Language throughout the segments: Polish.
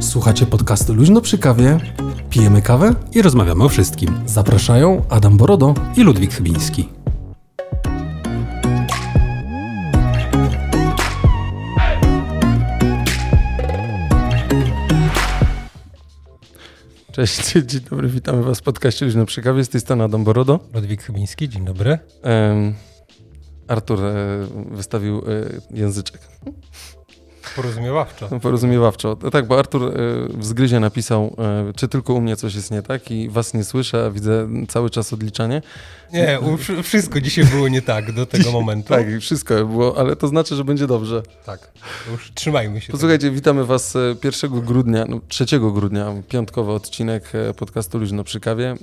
Słuchacie podcastu Luźno przy kawie, pijemy kawę i rozmawiamy o wszystkim. Zapraszają Adam Borodo i Ludwik Chybiński. Cześć, dzień dobry, witamy Was w podcaście Luźno przy kawie. Z tej strony Adam Borodo. Ludwik Chybiński, dzień dobry. Em, Artur e, wystawił e, języczek. Porozumiewawczo. Porozumiewawczo. No Tak, bo Artur e, w zgryzie napisał, e, czy tylko u mnie coś jest nie tak i was nie słyszę, a widzę cały czas odliczanie. Nie, wszystko dzisiaj było nie tak do tego momentu. Tak, wszystko było, ale to znaczy, że będzie dobrze. tak. Już trzymajmy się. Posłuchajcie, witamy was e, 1 grudnia, no 3 grudnia, piątkowy odcinek podcastu Luźno przy kawie.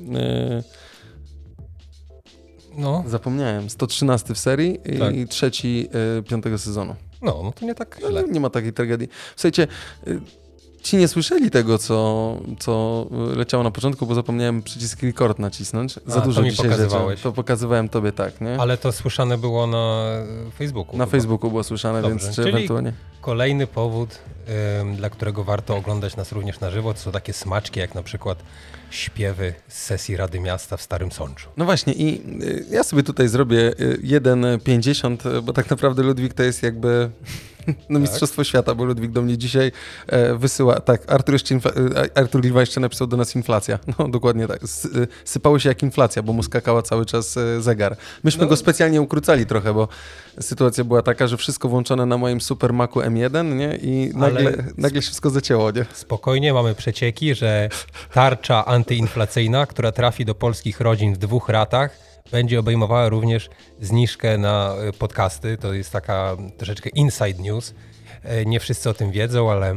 No, Zapomniałem, 113 w serii Tak. i trzeci e, piątego sezonu. no, no to nie tak No, źle. nie ma takiej tragedii. Słuchajcie, y, ci nie słyszeli tego, co, co leciało na początku, bo zapomniałem przycisk record nacisnąć. Za A, dużo to mi dzisiaj pokazywałeś. rzeczy. To pokazywałem tobie tak, nie? Ale to słyszane było na Facebooku. Na chyba. Facebooku było słyszane, Dobrze, więc czy czyli- ewentualnie... Kolejny powód, ym, dla którego warto oglądać nas również na żywo, to są takie smaczki, jak na przykład śpiewy z sesji Rady Miasta w Starym Sączu. No właśnie i y, ja sobie tutaj zrobię y, 1,50, y, bo tak naprawdę Ludwik to jest jakby no, mistrzostwo świata, bo Ludwik do mnie dzisiaj e, wysyła, tak, Artur, jeszcze infla- y, Artur Liwa jeszcze napisał do nas inflacja. No dokładnie tak, y, sypało się jak inflacja, bo mu skakała cały czas e, zegar. Myśmy No. go specjalnie ukrócali trochę, bo sytuacja była taka, że wszystko włączone na moim Super Macu M1, nie? I nagle, Ale- nagle się wszystko zacięło, nie? Spokojnie, mamy przecieki, że tarcza antyinflacyjna, która trafi do polskich rodzin w dwóch ratach, będzie obejmowała również zniżkę na y, podcasty. To jest taka troszeczkę inside news. E, Nie wszyscy o tym wiedzą, ale.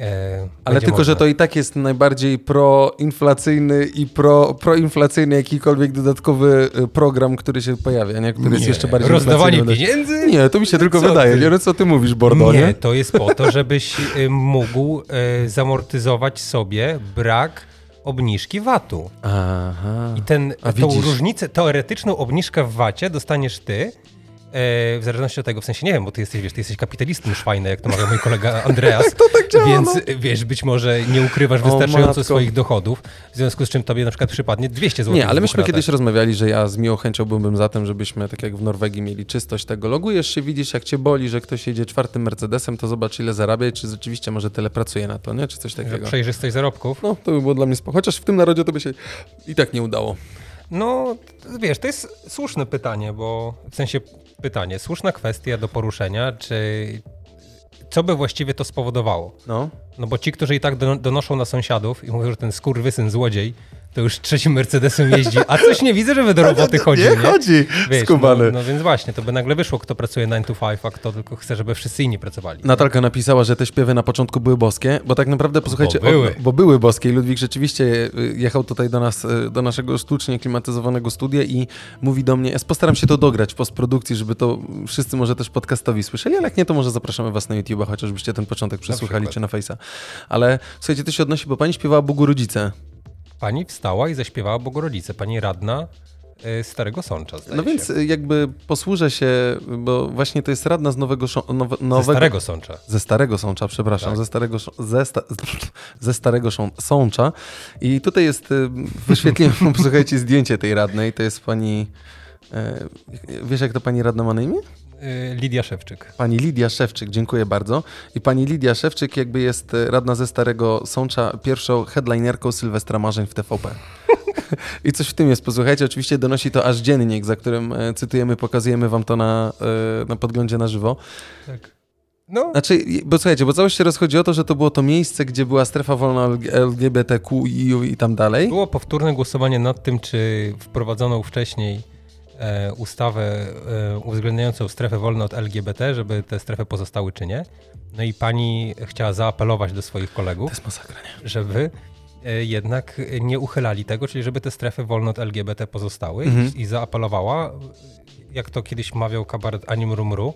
e, Ale tylko, można. że to i tak jest najbardziej proinflacyjny i pro, proinflacyjny jakikolwiek dodatkowy y, program, który się pojawia, nie? Który jest Nie, jeszcze bardziej Rozdawanie pieniędzy? Nie, to mi się tylko Co wydaje. ty? Nie, co ty mówisz, Bordo, nie? Nie, to jest po to, żebyś y, mógł zamortyzować sobie brak obniżki VAT-u. Aha. I ten, A tą widzisz. różnicę, teoretyczną obniżkę w VAT-cie dostaniesz ty, w zależności od tego, w sensie nie wiem, bo ty jesteś, wiesz, ty jesteś kapitalistą szwajny, jak to mawia mój kolega Andreas, To tak działa, więc no. wiesz, być może nie ukrywasz wystarczająco matko. swoich dochodów, w związku z czym tobie na przykład przypadnie 200 zł. Nie, ale myśmy kiedyś rozmawiali, że ja z miłą chęcią byłbym za tym, żebyśmy, tak jak w Norwegii, mieli czystość tego. Logujesz się, widzisz, jak cię boli, że ktoś jedzie czwartym Mercedesem, to zobacz, ile zarabia i czy rzeczywiście może tyle pracuje na to, nie? Czy coś takiego. Przejrzystość zarobków. No, to by było dla mnie spoko. Chociaż w tym narodzie to by się i tak nie udało. No, wiesz, to jest słuszne pytanie, bo w sensie pytanie, słuszna kwestia do poruszenia, czy co by właściwie to spowodowało? No. No bo ci, którzy i tak don- donoszą na sąsiadów i mówią, że ten skurwysyn złodziej to już trzecim Mercedesem jeździ, a coś nie widzę, żeby do roboty chodzi, nie, nie? chodzi, Wiesz, skubany. no, no więc właśnie, to by nagle wyszło, kto pracuje 9 to 5, a kto tylko chce, żeby wszyscy inni pracowali. Natalka napisała, że te śpiewy na początku były boskie, bo tak naprawdę, posłuchajcie, Bo były. O, bo były boskie i Ludwik rzeczywiście y, jechał tutaj do nas, y, do naszego sztucznie klimatyzowanego studia i mówi do mnie, ja postaram się to dograć w postprodukcji, żeby to wszyscy może też podcastowi słyszeli, ale jak nie, to może zapraszamy was na YouTube'a, chociażbyście ten początek przesłuchali, przykład. czy na Face'a. Ale słuchajcie, to się odnosi, bo pani śpiewała Bogu Rodzice. Pani wstała i zaśpiewała Bogorodzice, pani radna y, Starego Sącza, No więc się. y, jakby posłużę się, bo właśnie to jest radna z nowego, nowe, Ze nowego Starego Sącza. Ze Starego Sącza, przepraszam, Tak. ze Starego, ze, sta, ze starego Sącza. I tutaj jest, y, wyświetliłem, posłuchajcie, zdjęcie tej radnej, to jest pani, e, wiesz jak to pani radna ma na imię? Y, Lidia Szewczyk. Pani Lidia Szewczyk, dziękuję bardzo. I pani Lidia Szewczyk jakby jest e, radna ze Starego Sącza, pierwszą headlinerką Sylwestra Marzeń w TVP. I coś w tym jest, posłuchajcie, oczywiście donosi to aż dziennik, za którym e, cytujemy, pokazujemy wam to na, na podglądzie na żywo. Tak. No, Znaczy, bo słuchajcie, bo całość się rozchodzi o to, że to było to miejsce, gdzie była strefa wolna LG- LGBTQI i tam dalej. Było powtórne głosowanie nad tym, czy wprowadzoną wcześniej e, ustawę e, uwzględniającą strefę wolną od LGBT, żeby te strefy pozostały, czy nie. No i pani chciała zaapelować do swoich kolegów, masakra, żeby e, jednak nie uchylali tego, czyli żeby te strefy wolne od LGBT pozostały mhm. i, i zaapelowała, jak to kiedyś mawiał kabaret Anim Rumru,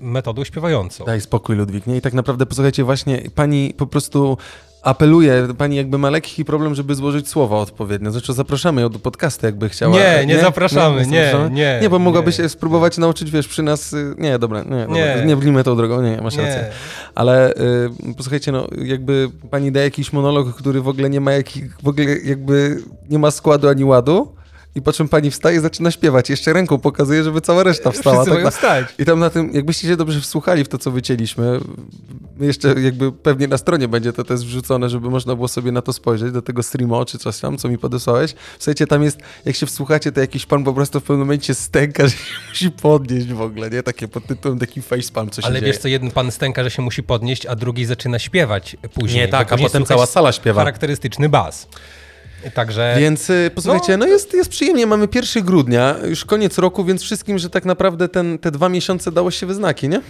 metodą śpiewającą. Daj spokój, Ludwik. Nie? I tak naprawdę, posłuchajcie, właśnie pani po prostu apeluje, pani jakby ma lekki problem, żeby złożyć słowa odpowiednio. Zresztą zapraszamy ją do podcastu, jakby chciała. Nie, nie, nie zapraszamy, nie, nie, nie. Nie, bo mogłaby się spróbować nauczyć, wiesz, przy nas, y, nie, dobra, nie, nie, dobra, nie wlimy tą drogą, nie, masz rację. Ale y, posłuchajcie, no, jakby pani daje jakiś monolog, który w ogóle nie ma jakich, w ogóle jakby nie ma składu ani ładu, i po czym pani wstaje i zaczyna śpiewać. Jeszcze ręką pokazuje, żeby cała reszta wstała. Wszyscy tak mają wstać. I tam na tym, jakbyście się dobrze wsłuchali w to, co wycięliśmy, jeszcze jakby pewnie na stronie będzie to też wrzucone, żeby można było sobie na to spojrzeć, do tego streamo czy coś tam, co mi podesłałeś. Słuchajcie, tam jest, jak się wsłuchacie, to jakiś pan po prostu w pewnym momencie stęka, że się musi podnieść w ogóle, nie? Takie pod tytułem taki facepalm, co się Ale dzieje. wiesz co, jeden pan stęka, że się musi podnieść, a drugi zaczyna śpiewać później. Nie, tak, a potem cała sala śpiewa. Charakterystyczny bas. Także... Więc y, posłuchajcie, no, no jest, jest przyjemnie, mamy 1 grudnia, już koniec roku, więc wszystkim, że tak naprawdę ten, te dwa miesiące dało się we znaki, nie?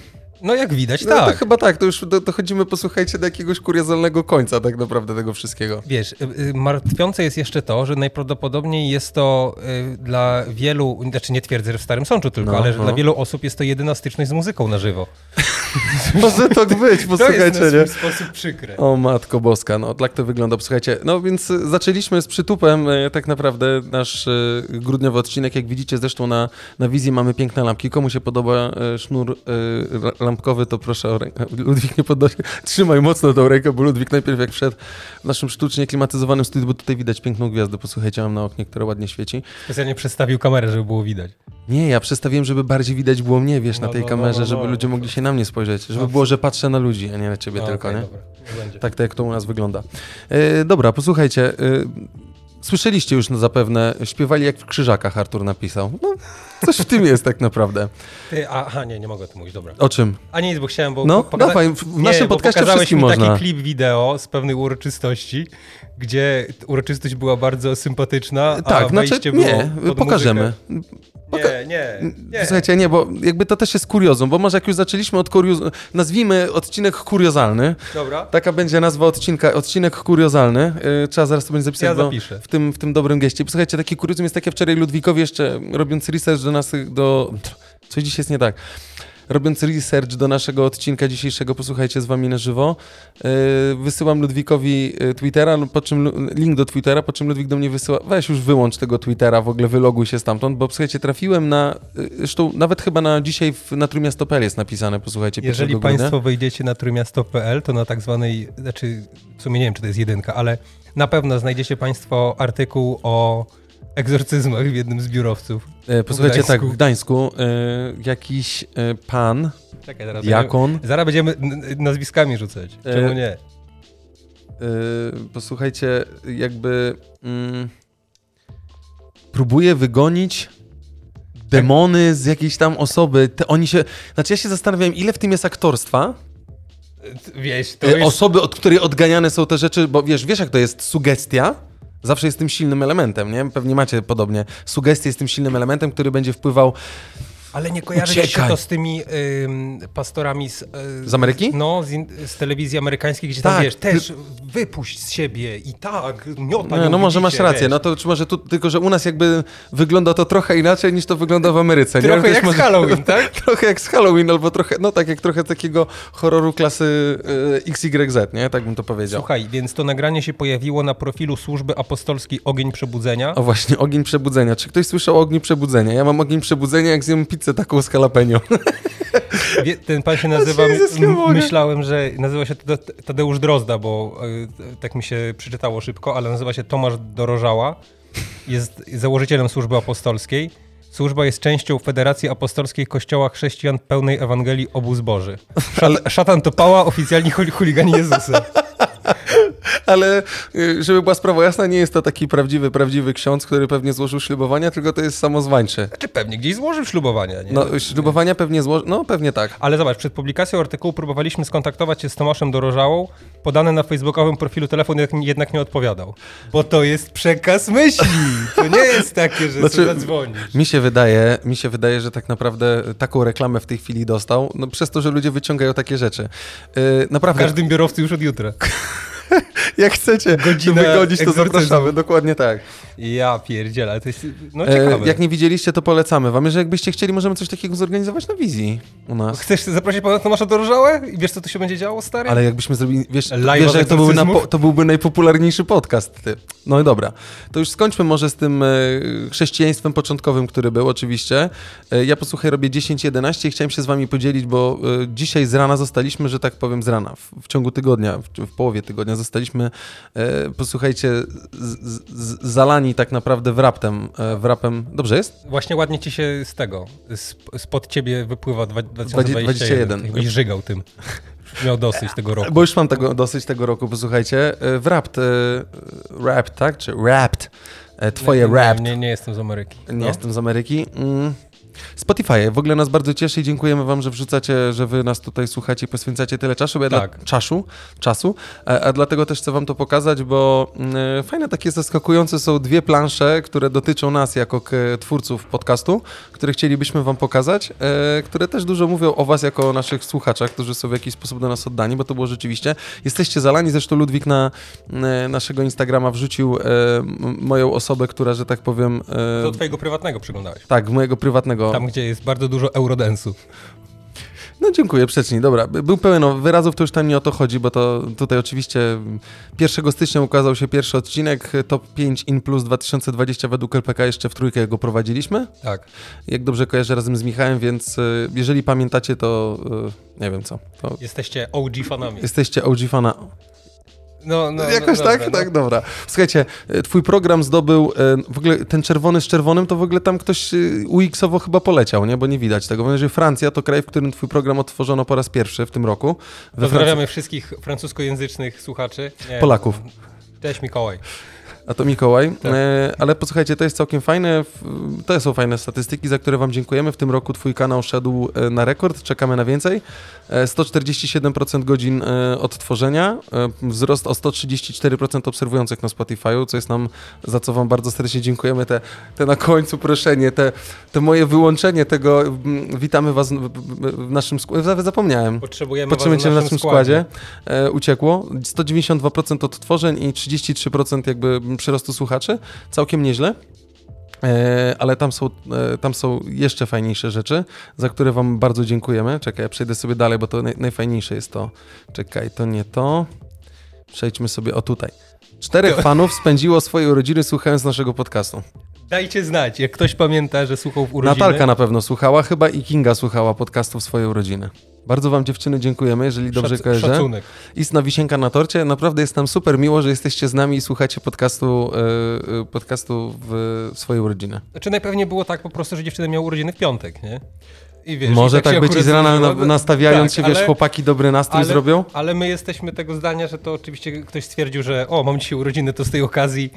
No jak widać, no, tak. To chyba tak, to już dochodzimy, posłuchajcie, do jakiegoś kuriozalnego końca tak naprawdę tego wszystkiego. Wiesz, y, y, martwiące jest jeszcze to, że najprawdopodobniej jest to y, dla wielu, znaczy nie twierdzę, że w Starym Sączu tylko, no, ale że no. dla wielu osób jest to jedyna styczność z muzyką na żywo. Może tak być, posłuchajcie. To jest na sposób przykry. O matko boska, no tak to wygląda, posłuchajcie. No więc zaczęliśmy z przytupem tak naprawdę nasz grudniowy odcinek, jak widzicie zresztą na, na wizji mamy piękne lampki. Komu się podoba sznur lampkowy, to proszę o rękę. Ludwik nie podnosi. Trzymaj mocno tą rękę, bo Ludwik najpierw jak wszedł w naszym sztucznie klimatyzowanym studiu, bo tutaj widać piękną gwiazdę, posłuchajcie, mam na oknie, które ładnie świeci. Specjalnie przestawił kamerę, żeby było widać. Nie, ja przestawiłem, żeby bardziej widać było mnie, wiesz, no, na tej no, kamerze, no, no żeby no, ludzie mogli się na mnie spojrzeć, żeby było, że patrzę na ludzi, a nie na ciebie tylko, okay, nie? Dobra, tak to jak to u nas wygląda. E, dobra, posłuchajcie, e, Słyszeliście już no zapewne, śpiewali jak w krzyżakach, Artur napisał. No, coś w tym jest tak naprawdę. Ty, aha, nie, nie mogę o tym mówić, dobra. O czym? A nie, bo chciałem, bo... No, pokaza... dawaj, w naszym nie, podcaście wszystkim mi taki klip wideo z pewnej uroczystości, gdzie uroczystość była bardzo sympatyczna, tak, a znaczy, było nie, pokażemy. Nie, nie, nie. Słuchajcie, nie, bo jakby to też jest kuriozum, bo może jak już zaczęliśmy od kuriozum, nazwijmy odcinek kuriozalny. Dobra. Taka będzie nazwa odcinka, odcinek kuriozalny. Yy, trzeba zaraz to będzie zapisać ja do, w, tym, w tym dobrym geście. Słuchajcie, taki kuriozum jest takie wczoraj Ludwikowi jeszcze robiąc research do nas, do... Coś dziś jest nie tak robiąc research do naszego odcinka dzisiejszego, posłuchajcie z wami na żywo, yy, wysyłam Ludwikowi yy, Twittera, po czym link do Twittera, po czym Ludwik do mnie wysyła, weź już wyłącz tego Twittera, w ogóle wyloguj się stamtąd, bo słuchajcie, trafiłem na, yy, zresztą nawet chyba na dzisiaj w, na trójmiasto.pl jest napisane, posłuchajcie, Jeżeli Państwo wejdziecie na trójmiasto.pl, to na tak zwanej, znaczy w sumie nie wiem, czy to jest jedynka, ale na pewno znajdziecie Państwo artykuł o egzorcyzmach w jednym z biurowców. E, posłuchajcie, w tak, w Gdańsku e, jakiś e, pan, Czekaj, zaraz diakon... Będziemy, zaraz będziemy nazwiskami rzucać, e, czemu nie? E, posłuchajcie, jakby mm, próbuje wygonić demony z jakiejś tam osoby. Te, oni się... Znaczy ja się zastanawiam, ile w tym jest aktorstwa, Wiesz, to jest... Osoby, od której odganiane są te rzeczy, bo wiesz, wiesz jak to jest sugestia, zawsze jest tym silnym elementem, nie? Pewnie macie podobnie. Sugestie jest tym silnym elementem, który będzie wpływał ale nie kojarzy się to z tymi pastorami z, y, z Ameryki? No, z, in, z, telewizji amerykańskiej, gdzie tak, tam wiesz, też ty... wypuść z siebie i tak, miota nie, No może masz rację, wiesz. no to może tu, tylko, że u nas jakby wygląda to trochę inaczej niż to wygląda w Ameryce. Trochę nie? jak może... z Halloween, tak? trochę jak z Halloween, albo trochę, no tak jak trochę takiego horroru klasy y, XYZ, nie? Tak bym to powiedział. Słuchaj, więc to nagranie się pojawiło na profilu Służby Apostolskiej Ogień Przebudzenia. O właśnie, Ogień Przebudzenia. Czy ktoś słyszał o Ogień Przebudzenia? Ja mam Ogień Przebudzenia, jak zjem pizzę taką z jalapeno ten pan się nazywa, myślałem, że nazywa się Tadeusz Drozda, bo e, tak mi się przeczytało szybko, ale nazywa się Tomasz Dorożała. Jest założycielem służby apostolskiej. Służba jest częścią Federacji Apostolskiej Kościoła Chrześcijan Pełnej Ewangelii Obu Zboży. Szat, szatan to pała, oficjalni chuligani Jezusa. Ale y, żeby była sprawa jasna, nie jest to taki prawdziwy, prawdziwy ksiądz, który pewnie złożył ślubowania, tylko to jest samozwańczy. Znaczy pewnie gdzieś złożył ślubowania, nie? No, ślubowania pewnie złożył, no pewnie tak. Ale zobacz, przed publikacją artykułu próbowaliśmy skontaktować się z Tomaszem Dorożałą. Podany na facebookowym profilu telefon jednak nie odpowiadał. Bo to jest przekaz myśli. To nie jest takie, że znaczy, zadzwonisz. Mi się wydaje, mi się wydaje, że tak naprawdę taką reklamę w tej chwili dostał, no przez to, że ludzie wyciągają takie rzeczy. Yy, naprawdę. Każdym biurowcu już od jutra. Jak chcecie Godzinę wygodzić, to egzorcyzmu. zapraszamy. Dokładnie tak. Ja pierdzielę, ale to jest no ciekawe. E, jak nie widzieliście, to polecamy wam. Jeżeli jakbyście chcieli, możemy coś takiego zorganizować na wizji u nas. Chcesz zaprosić pana Tomasza Dorożałę i wiesz, co tu się będzie działo, stary? Ale jakbyśmy zrobili, wiesz, Live'a wiesz że to, byłby na, to byłby najpopularniejszy podcast. Ty. No i dobra. To już skończmy może z tym e, chrześcijaństwem początkowym, który był oczywiście. E, ja posłuchaj, robię 10-11 i chciałem się z wami podzielić, bo e, dzisiaj z rana zostaliśmy, że tak powiem, z rana. W, w ciągu tygodnia, w, w połowie tygodnia zostaliśmy, e, posłuchajcie, z, z, zalani tak naprawdę w raptem. E, w rapem. Dobrze jest? Właśnie ładnie ci się z tego, z, spod ciebie wypływa dwa- 21. 2021. Jakbyś żygał tym. Miał dosyć tego roku. Bo już mam tego, dosyć tego roku, posłuchajcie. E, W rapt, e, rap, tak? Czy rapt? E, Twoje nie, rap. Nie, nie jestem z Ameryki. Nie No. jestem z Ameryki. Mm. Spotify, w ogóle nas bardzo cieszy i dziękujemy wam, że wrzucacie, że wy nas tutaj słuchacie i poświęcacie tyle czasu, ja Tak. dla, czasu, czasu a, a dlatego też chcę wam to pokazać, bo mm, fajne takie zaskakujące są dwie plansze, które dotyczą nas jako twórców podcastu, które chcielibyśmy wam pokazać, e, które też dużo mówią o was jako o naszych słuchaczach, którzy są w jakiś sposób do nas oddani, bo to było rzeczywiście, jesteście zalani, zresztą Ludwik na e, naszego Instagrama wrzucił e, moją osobę, która, że tak powiem... E, Do twojego prywatnego przyglądałeś. tak, mojego prywatnego. Tam, gdzie jest bardzo dużo eurodensu. No dziękuję, przecznij. Dobra, by- był pełen wyrazów, to już tam nie o to chodzi, bo to tutaj oczywiście 1 stycznia ukazał się pierwszy odcinek, Top 5 In Plus 2020 według LPK, jeszcze w trójkę go prowadziliśmy. Tak. Jak dobrze kojarzę razem z Michałem, więc y, jeżeli pamiętacie, to y, nie wiem co. Jesteście OG fanami. jesteście OG fana. No, no, Jakoś no, tak? dobra, Tak, dobra. Słuchajcie, y, twój program zdobył, y, w ogóle ten czerwony z czerwonym, to w ogóle tam ktoś y, UX-owo chyba poleciał, nie? Bo nie widać tego. Bo że Francja to kraj, w którym twój program otworzono po raz pierwszy w tym roku. We Pozdrawiamy wszystkich francuskojęzycznych słuchaczy. Nie, Polaków. Cześć Mikołaj. A to Mikołaj. Tak. E, ale posłuchajcie, to jest całkiem fajne. To są fajne statystyki, za które Wam dziękujemy. W tym roku Twój kanał szedł e, na rekord. Czekamy na więcej. E, 147% godzin e, odtworzenia. E, wzrost o 134% obserwujących na Spotify'u, co jest nam, za co Wam bardzo serdecznie dziękujemy. Te, te na końcu proszenie, te, te moje wyłączenie tego. Witamy Was w, naszym składzie. Zapomniałem. Potrzebujemy Potrzebujemy was w naszym naszym składzie. E, uciekło. 192% odtworzeń i 33% jakby przyrostu słuchaczy. Całkiem nieźle. E, ale tam są, e, tam są jeszcze fajniejsze rzeczy, za które Wam bardzo dziękujemy. Czekaj, ja przejdę sobie dalej, bo to naj, najfajniejsze jest to. Czekaj, to nie to. Przejdźmy sobie o tutaj. Czterech fanów spędziło swoje urodziny słuchając naszego podcastu. Dajcie znać, jak ktoś pamięta, że słuchał w urodziny. Natalka na pewno słuchała, chyba i Kinga słuchała podcastu w swoje urodziny. Bardzo Wam dziewczyny dziękujemy, jeżeli dobrze Szac- kojarzę. Szacunek. Istna wisienka na torcie. Naprawdę jest nam super miło, że jesteście z nami i słuchacie podcastu, e, podcastu w swoje urodziny. Znaczy najpewniej było tak po prostu, że dziewczyny miały urodziny w piątek, nie? I wiesz, Może i tak się być i z rana na, nastawiając Tak, się, wiesz, ale- chłopaki dobry nastrój ale, zrobią. Ale my jesteśmy tego zdania, że to oczywiście ktoś stwierdził, że o, mam dzisiaj urodziny, to z tej okazji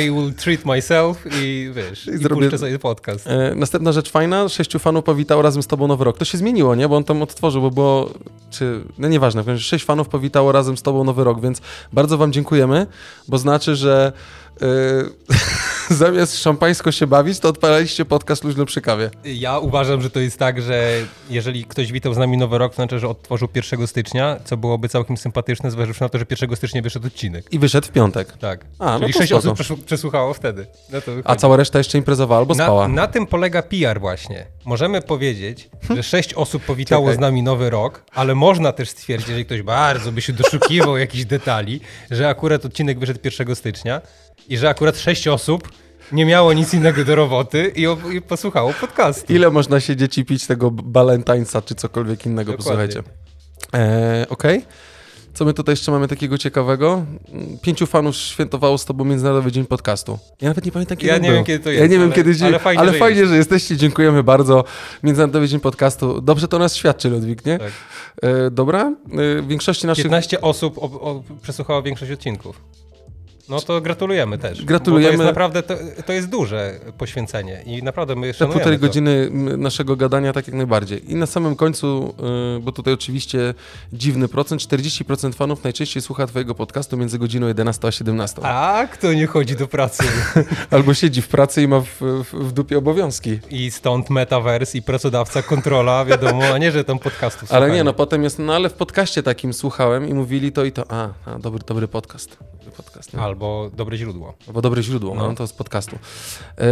I will treat myself i wiesz, I i, zrobię- puszczę sobie podcast. E, następna rzecz fajna, sześciu fanów powitało razem z tobą Nowy Rok. To się zmieniło, nie? Bo on tam odtworzył, bo było, czy, no nieważne, sześć fanów powitało razem z tobą Nowy Rok, więc bardzo wam dziękujemy, bo znaczy, że zamiast szampańsko się bawić, to odpalaliście podcast luźno przy kawie. Ja uważam, że to jest tak, że jeżeli ktoś witał z nami Nowy Rok, to znaczy, że odtworzył 1 stycznia, co byłoby całkiem sympatyczne, zważywszy na to, że 1 stycznia wyszedł odcinek. I wyszedł w piątek. Tak. A, no Czyli to 6 spoko. osób przesłu- przesłuchało wtedy. No A cała reszta jeszcze imprezowała albo spała. Na, na tym polega PR właśnie. Możemy powiedzieć, że sześć osób powitało Czekaj. z nami Nowy Rok, ale można też stwierdzić, jeżeli ktoś bardzo by się doszukiwał jakichś detali, że akurat odcinek wyszedł 1 stycznia i że akurat sześć osób nie miało nic innego do roboty i, o- i posłuchało podcastu. Ile można siedzieć i pić tego Balentajnsa czy cokolwiek innego, Dokładnie. posłuchajcie. E, Okej. Co my tutaj jeszcze mamy takiego ciekawego? Pięciu fanów świętowało z tobą Międzynarodowy Dzień Podcastu. Ja nawet nie pamiętam, kiedy Ja nie był. wiem, kiedy to Ja jest, nie wiem, ale- kiedy dzień, ale fajnie, ale że fajnie jest. że jesteście. Dziękujemy bardzo. Międzynarodowy Dzień Podcastu. Dobrze to nas świadczy, Ludwik, nie? Tak. E, dobra. E, większości naszych... 15 osób o, o, przesłuchało większość odcinków. No to gratulujemy też. Gratulujemy. To jest naprawdę, to, to jest duże poświęcenie i naprawdę my Te szanujemy półtorej to. godziny naszego gadania tak jak najbardziej. I na samym końcu, y, bo tutaj oczywiście dziwny procent, 40% fanów najczęściej słucha twojego podcastu między godziną 11 a 17. A kto nie chodzi do pracy? Albo siedzi w pracy i ma w, w, w dupie obowiązki. I stąd metaverse i pracodawca kontrola, wiadomo, a nie, że tam podcastów Ale nie, no potem jest, no ale w podcaście takim słuchałem i mówili to i to, a, a dobry, dobry podcast. Podcast nie? Albo dobre źródło. Albo dobre źródło, no. No. to z podcastu. Yy,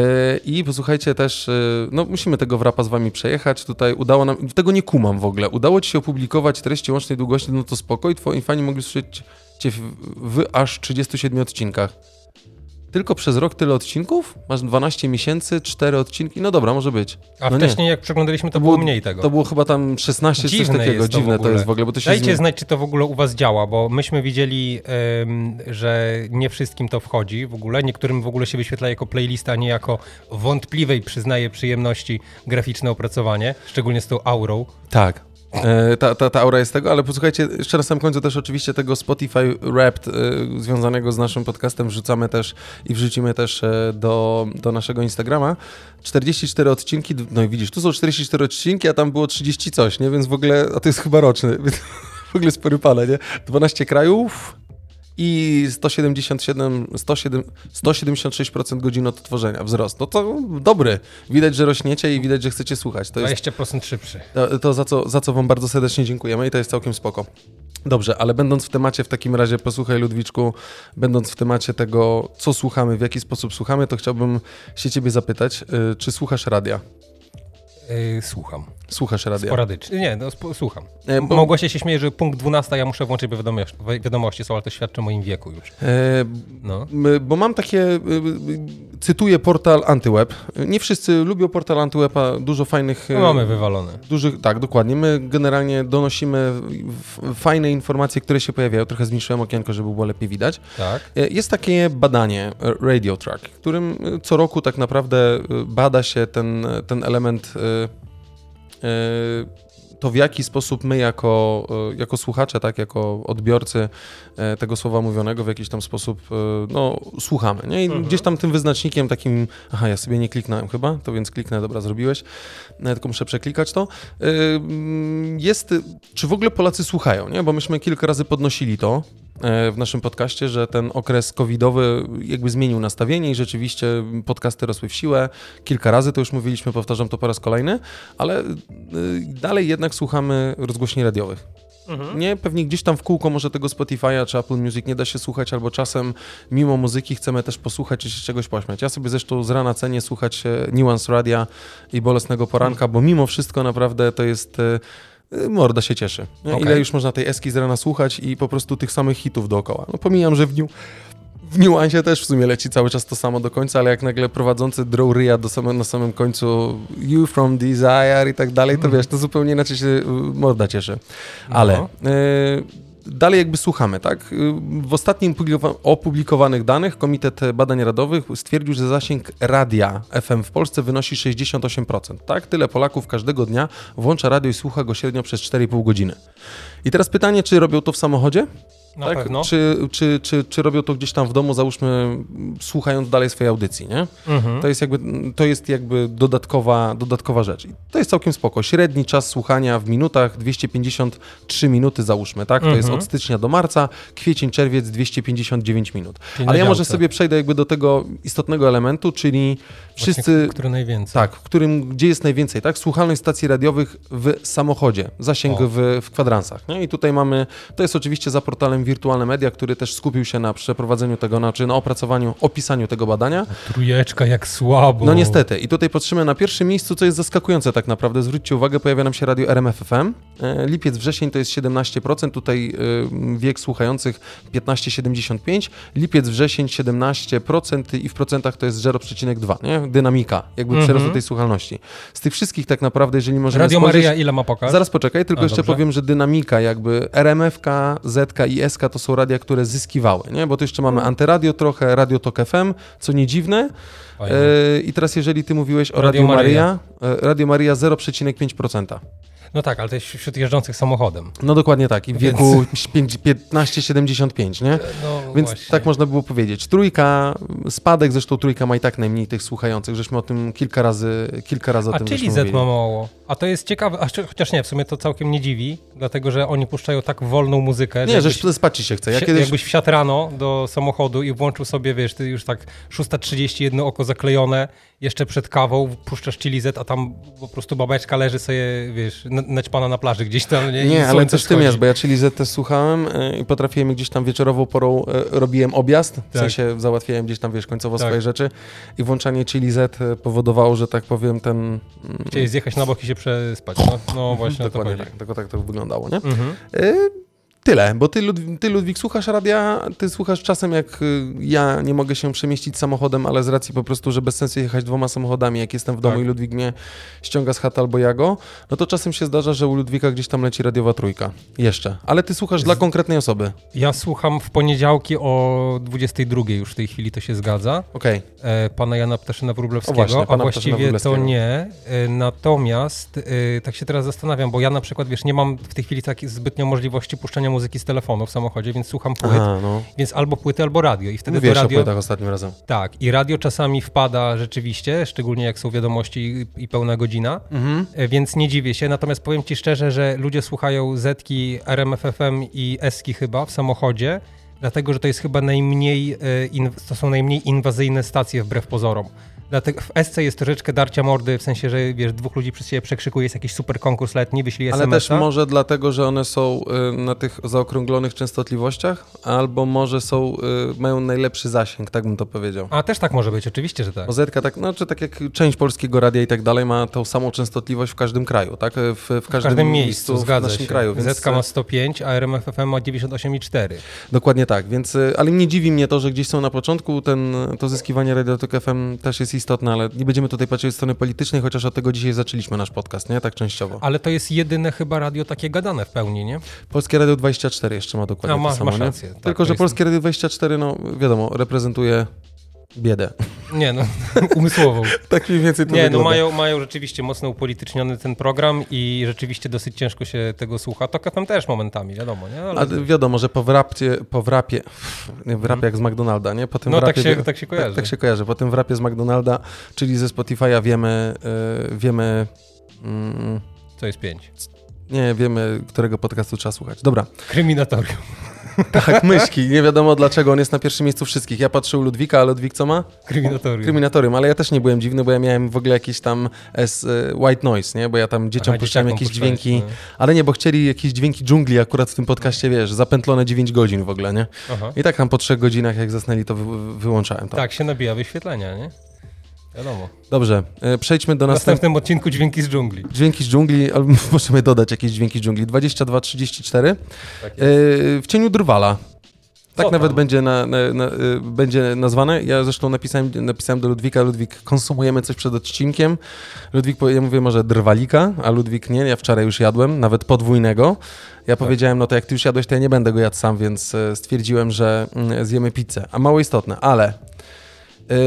I posłuchajcie też, yy, no musimy tego wrapa z wami przejechać. Tutaj udało nam, tego nie kumam w ogóle. Udało ci się opublikować treści łącznej długości, no to spoko i twoi fani mogli słyszeć cię w, w aż 37 odcinkach. Tylko przez rok tyle odcinków? Masz 12 miesięcy, 4 odcinki? No dobra, może być. A no nie. wcześniej jak przeglądaliśmy, to, było mniej tego. To było chyba tam 16 czy coś Dziwne takiego. to w Dziwne to jest w ogóle, bo to się Dajcie zmieni- znać, czy to w ogóle u was działa, bo myśmy widzieli, em, że nie wszystkim to wchodzi w ogóle. Niektórym w ogóle się wyświetla jako playlista, a nie jako wątpliwej, przyznaję, przyjemności graficzne opracowanie, szczególnie z tą aurą. Tak. E, Ta, ta, ta aura jest tego, ale posłuchajcie, jeszcze na samym końcu też oczywiście tego Spotify Wrapped e, związanego z naszym podcastem wrzucamy też i wrzucimy też e, do, do naszego Instagrama. 44 odcinki, no i widzisz, tu są 44 odcinki, a tam było 30 coś, nie? Więc w ogóle, a to jest chyba roczny, więc w ogóle spory pale, nie? 12 krajów i 177, 107, 176% godzin odtworzenia, wzrost. No to dobry. Widać, że rośniecie i widać, że chcecie słuchać. To jest 20% szybszy. to, to za, co, za co wam bardzo serdecznie dziękujemy i to jest całkiem spoko. Dobrze, ale będąc w temacie w takim razie, posłuchaj Ludwiczku, będąc w temacie tego, co słuchamy, w jaki sposób słuchamy, to chciałbym się ciebie zapytać, y, czy słuchasz radia? Yy, słucham. Słuchasz radia? Sporadycznie. Nie, no, sp- słucham. E, bo- Małgosia się śmieje, że punkt 12 ja muszę włączyć, wiadomości, wiadomości są, ale to świadczy o moim wieku już. E, No. bo mam takie, y, y, cytuję portal Antyweb. Nie wszyscy lubią portal Antyweba, dużo fajnych... y, No mamy wywalone. Dużych, tak, dokładnie. My generalnie donosimy fajne informacje, które się pojawiają. Trochę zmniejszyłem okienko, żeby było lepiej widać. Tak. E, Jest takie badanie e, Radio Track, którym e, co roku tak naprawdę e, bada się ten, ten element, e, e, to w jaki sposób my jako, e, jako słuchacze, tak, jako odbiorcy e, tego słowa mówionego w jakiś tam sposób e, no, słuchamy. Nie? I gdzieś tam tym wyznacznikiem takim, aha, ja sobie nie kliknąłem chyba, to więc kliknę, dobra, zrobiłeś, e, tylko muszę przeklikać to. E, Jest, czy w ogóle Polacy słuchają, nie? bo myśmy kilka razy podnosili to, e, w naszym podcaście, że ten okres covidowy jakby zmienił nastawienie i rzeczywiście podcasty rosły w siłę. Kilka razy to już mówiliśmy, powtarzam to po raz kolejny, ale y, dalej jednak słuchamy rozgłośni radiowych. Nie, pewnie gdzieś tam w kółko może tego Spotify'a czy Apple Music nie da się słuchać, albo czasem mimo muzyki chcemy też posłuchać czy się czegoś pośmiać. Ja sobie zresztą z rana cenię słuchać e, Nuance Radia i Bolesnego Poranka, bo mimo wszystko naprawdę to jest... e, Morda się cieszy. Okej. Ile już można tej eski z rana słuchać i po prostu tych samych hitów dookoła. No pomijam, że w, niu, w niuansie też w sumie leci cały czas to samo do końca, ale jak nagle prowadzący drą ryja do same, na samym końcu You From Desire i tak dalej, to wiesz, to zupełnie inaczej się y, morda cieszy. Ale No. y, dalej jakby słuchamy, tak? W ostatnim publikowa- opublikowanych danych Komitet Badań Radowych stwierdził, że zasięg radia FM w Polsce wynosi 68%, tak? Tyle Polaków każdego dnia włącza radio i słucha go średnio przez 4,5 godziny. I teraz pytanie, czy robią to w samochodzie? Tak? pewno. Czy, czy, czy, czy robią to gdzieś tam w domu, załóżmy, słuchając dalej swojej audycji, nie? Mhm. To jest jakby, to jest jakby dodatkowa, dodatkowa rzecz. I to jest całkiem spoko. Średni czas słuchania w minutach 253 minuty załóżmy, tak? To jest Mhm. od stycznia do marca, kwiecień, czerwiec 259 minut. Czyli Ale ja może sobie przejdę jakby do tego istotnego elementu, czyli wszyscy... Właśnie, który najwięcej. Tak, w którym, gdzie jest najwięcej, tak? Słuchalność stacji radiowych w samochodzie, zasięg w, w kwadransach. Nie? I tutaj mamy, to jest oczywiście za portalem Wirtualne Media, który też skupił się na przeprowadzeniu tego, na, czy na opracowaniu, opisaniu tego badania. Trójeczka, jak słabo. No niestety. I tutaj patrzymy na pierwszym miejscu, co jest zaskakujące tak naprawdę. Zwróćcie uwagę, pojawia nam się radio RMF FM. E, Lipiec, wrzesień to jest 17%, tutaj e, wiek słuchających 15,75. Lipiec, wrzesień 17% i w procentach to jest 0,2, nie? Dynamika, jakby Mhm. tej słuchalności. Z tych wszystkich tak naprawdę, jeżeli możemy Radio spojrzeć... Maryja ile ma pokaz? Zaraz poczekaj, tylko A, jeszcze dobrze. powiem, że dynamika jakby RMFK, ZK i To są radia, które zyskiwały, nie? Bo tu jeszcze mamy antyradio trochę, Radio Tok FM, co nie dziwne. E, I teraz jeżeli ty mówiłeś o Radio Radio Maria, e, Radio Maria 0,5%. No tak, ale to jest wśród jeżdżących samochodem. No dokładnie tak, i w Więc- wieku 15-75, nie? No, Więc właśnie. tak można było powiedzieć. Trójka, spadek, zresztą trójka ma i tak najmniej tych słuchających, żeśmy o tym kilka razy, kilka razy o A tym czyli Z ma mało. A to jest ciekawe, a chociaż nie, w sumie to całkiem nie dziwi, dlatego że oni puszczają tak wolną muzykę, Nie, że jakbyś, spać ci się chce. Ja kiedyś... jakbyś wsiadł rano do samochodu i włączył sobie, wiesz, ty już tak 6.30, jedno oko zaklejone, jeszcze przed kawą, puszczasz chili Z, a tam po prostu babeczka leży sobie, wiesz, naćpana na plaży gdzieś tam, nie? Nie, ale w tym jest, bo ja Chili Z też słuchałem y, i potrafiłem gdzieś tam wieczorową porą y, robiłem objazd, w Tak. sensie załatwiałem gdzieś tam, wiesz, końcowo Tak. swoje rzeczy i włączanie Chili Z y, powodowało, że tak powiem, ten... mm, Chciałeś zjechać na bok i się przespać, no, no właśnie Dokładnie tak, tylko tak to wyglądało, nie? Mhm. Y, Tyle, bo ty, Lud ty Ludwik słuchasz radia, ty słuchasz czasem jak y, ja nie mogę się przemieścić samochodem, ale z racji po prostu, że bez sensu jechać dwoma samochodami, jak jestem w domu Tak. i Ludwik mnie ściąga z chaty albo ja go, no to czasem się zdarza, że u Ludwika gdzieś tam leci radiowa trójka. Jeszcze. Ale ty słuchasz dla konkretnej osoby. Ja słucham w poniedziałki o 22 już w tej chwili to się zgadza. Okej. e, pana Jana Ptaszyna O Wróblewskiego, właśnie, a właściwie to nie. E, Natomiast e, tak się teraz zastanawiam, bo ja na przykład, wiesz, nie mam w tej chwili takich zbytnio możliwości puszczania muzyki z telefonu w samochodzie, więc słucham płyt, Aha, no. więc albo płyty, albo radio. I wtedy Mówiłeś to o radio... płytach ostatnim razem. Tak, i radio czasami wpada rzeczywiście, szczególnie jak są wiadomości i, i pełna godzina, Mhm. e, więc nie dziwię się. Natomiast powiem ci szczerze, że ludzie słuchają Zetki, RMFFM i Eski chyba w samochodzie, dlatego że to jest chyba najmniej, e, to są najmniej inwazyjne stacje wbrew pozorom. Dlatego w SC jest troszeczkę darcia mordy, w sensie, że wiesz, dwóch ludzi przez siebie przekrzykuje, jest jakiś super konkurs letni, wyślij Ale SMS-a. też może dlatego, że one są y, na tych zaokrąglonych częstotliwościach, albo może są, y, mają najlepszy zasięg, tak bym to powiedział. A też tak może być, oczywiście, że tak. Zetka tak, no, czy tak jak część polskiego radia i tak dalej ma tą samą częstotliwość w każdym kraju, tak? W, w, każdym, W każdym miejscu, w zgadza naszym się. kraju. Więc, Zetka ma 105, a RMFFM ma 98,4. Dokładnie tak, więc, y, ale nie dziwi mnie to, że gdzieś są na początku, ten, to zyskiwanie Radiotok FM też jest istotne, ale nie będziemy tutaj patrzeć od strony politycznej, chociaż od tego dzisiaj zaczęliśmy nasz podcast, nie? Tak częściowo. Ale to jest jedyne chyba radio takie gadane w pełni, nie? Polskie Radio 24 jeszcze ma dokładnie A, masz- to samo, masz nie? rację, tak, Tylko, że jest- Polskie Radio 24, no wiadomo, reprezentuje biedę. Nie no, umysłową. tak mniej więcej to Nie, no wygląda. mają, mają rzeczywiście mocno upolityczniony ten program i rzeczywiście dosyć ciężko się tego słucha. To FM też momentami, wiadomo, nie? Ale... A wiadomo, że po wrapcie, po wrapie, w rapie jak z McDonalda, nie? Po tym No, tak wrapie, się- wie- tak się kojarzy. Tak, tak się kojarzy. Po tym wrapie z McDonalda, czyli ze Spotify'a wiemy, y, wiemy, mm, To jest pięć. nie wiemy, którego podcastu trzeba słuchać. Dobra, Kryminatorium. Tak, myśki. Nie wiadomo, dlaczego on jest na pierwszym miejscu wszystkich. Ja patrzę u Ludwika, a Ludwik co ma? Kryminatorium. Kryminatorium, ale ja też nie byłem dziwny, bo ja miałem w ogóle jakiś tam S, y, white noise, nie? Bo ja tam dzieciom Aha, puszczałem jakieś dźwięki, no. ale nie, bo chcieli jakieś dźwięki dżungli akurat w tym podcaście, wiesz, zapętlone 9 godzin w ogóle, nie? Aha. I tak tam po trzech godzinach, jak zasnęli, to wy, wyłączałem. Tak, się nabija wyświetlenia, nie? Wiadomo. Dobrze, e, przejdźmy do W następnego. następnym odcinku Dźwięki z dżungli. Dźwięki z dżungli, albo możemy dodać jakieś dźwięki z dżungli. 22-34. Tak E, w cieniu drwala. Tak Co nawet tam? będzie, na, na, na, y, będzie nazwane. Ja zresztą napisałem, napisałem do Ludwika, Ludwik, konsumujemy coś przed odcinkiem. Ludwik, ja mówię może drwalika, a Ludwik nie, ja wczoraj już jadłem, nawet podwójnego. Ja Tak. powiedziałem, no to jak ty już jadłeś, to ja nie będę go jadł sam, więc e, stwierdziłem, że mm, zjemy pizzę. A mało istotne, ale e,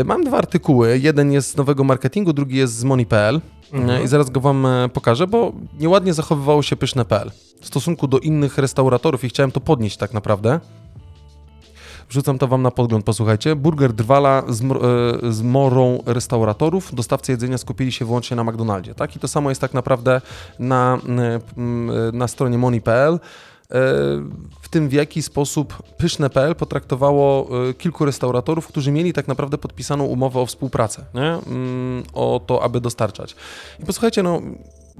mam dwa artykuły. Jeden jest z nowego marketingu, drugi jest z Money.pl. Mhm. I zaraz go wam e, pokażę, bo nieładnie zachowywało się pyszne.pl w stosunku do innych restauratorów i chciałem to podnieść tak naprawdę. Wrzucam to wam na podgląd, posłuchajcie. Burger Drwala z, e, z morą restauratorów. Dostawcy jedzenia skupili się wyłącznie na McDonaldzie. Tak? I to samo jest tak naprawdę na, e, na stronie money.pl. E, W tym w jaki sposób pyszne.pl potraktowało e, kilku restauratorów, którzy mieli tak naprawdę podpisaną umowę o współpracę, nie? Mm, o to, aby dostarczać. I posłuchajcie, no,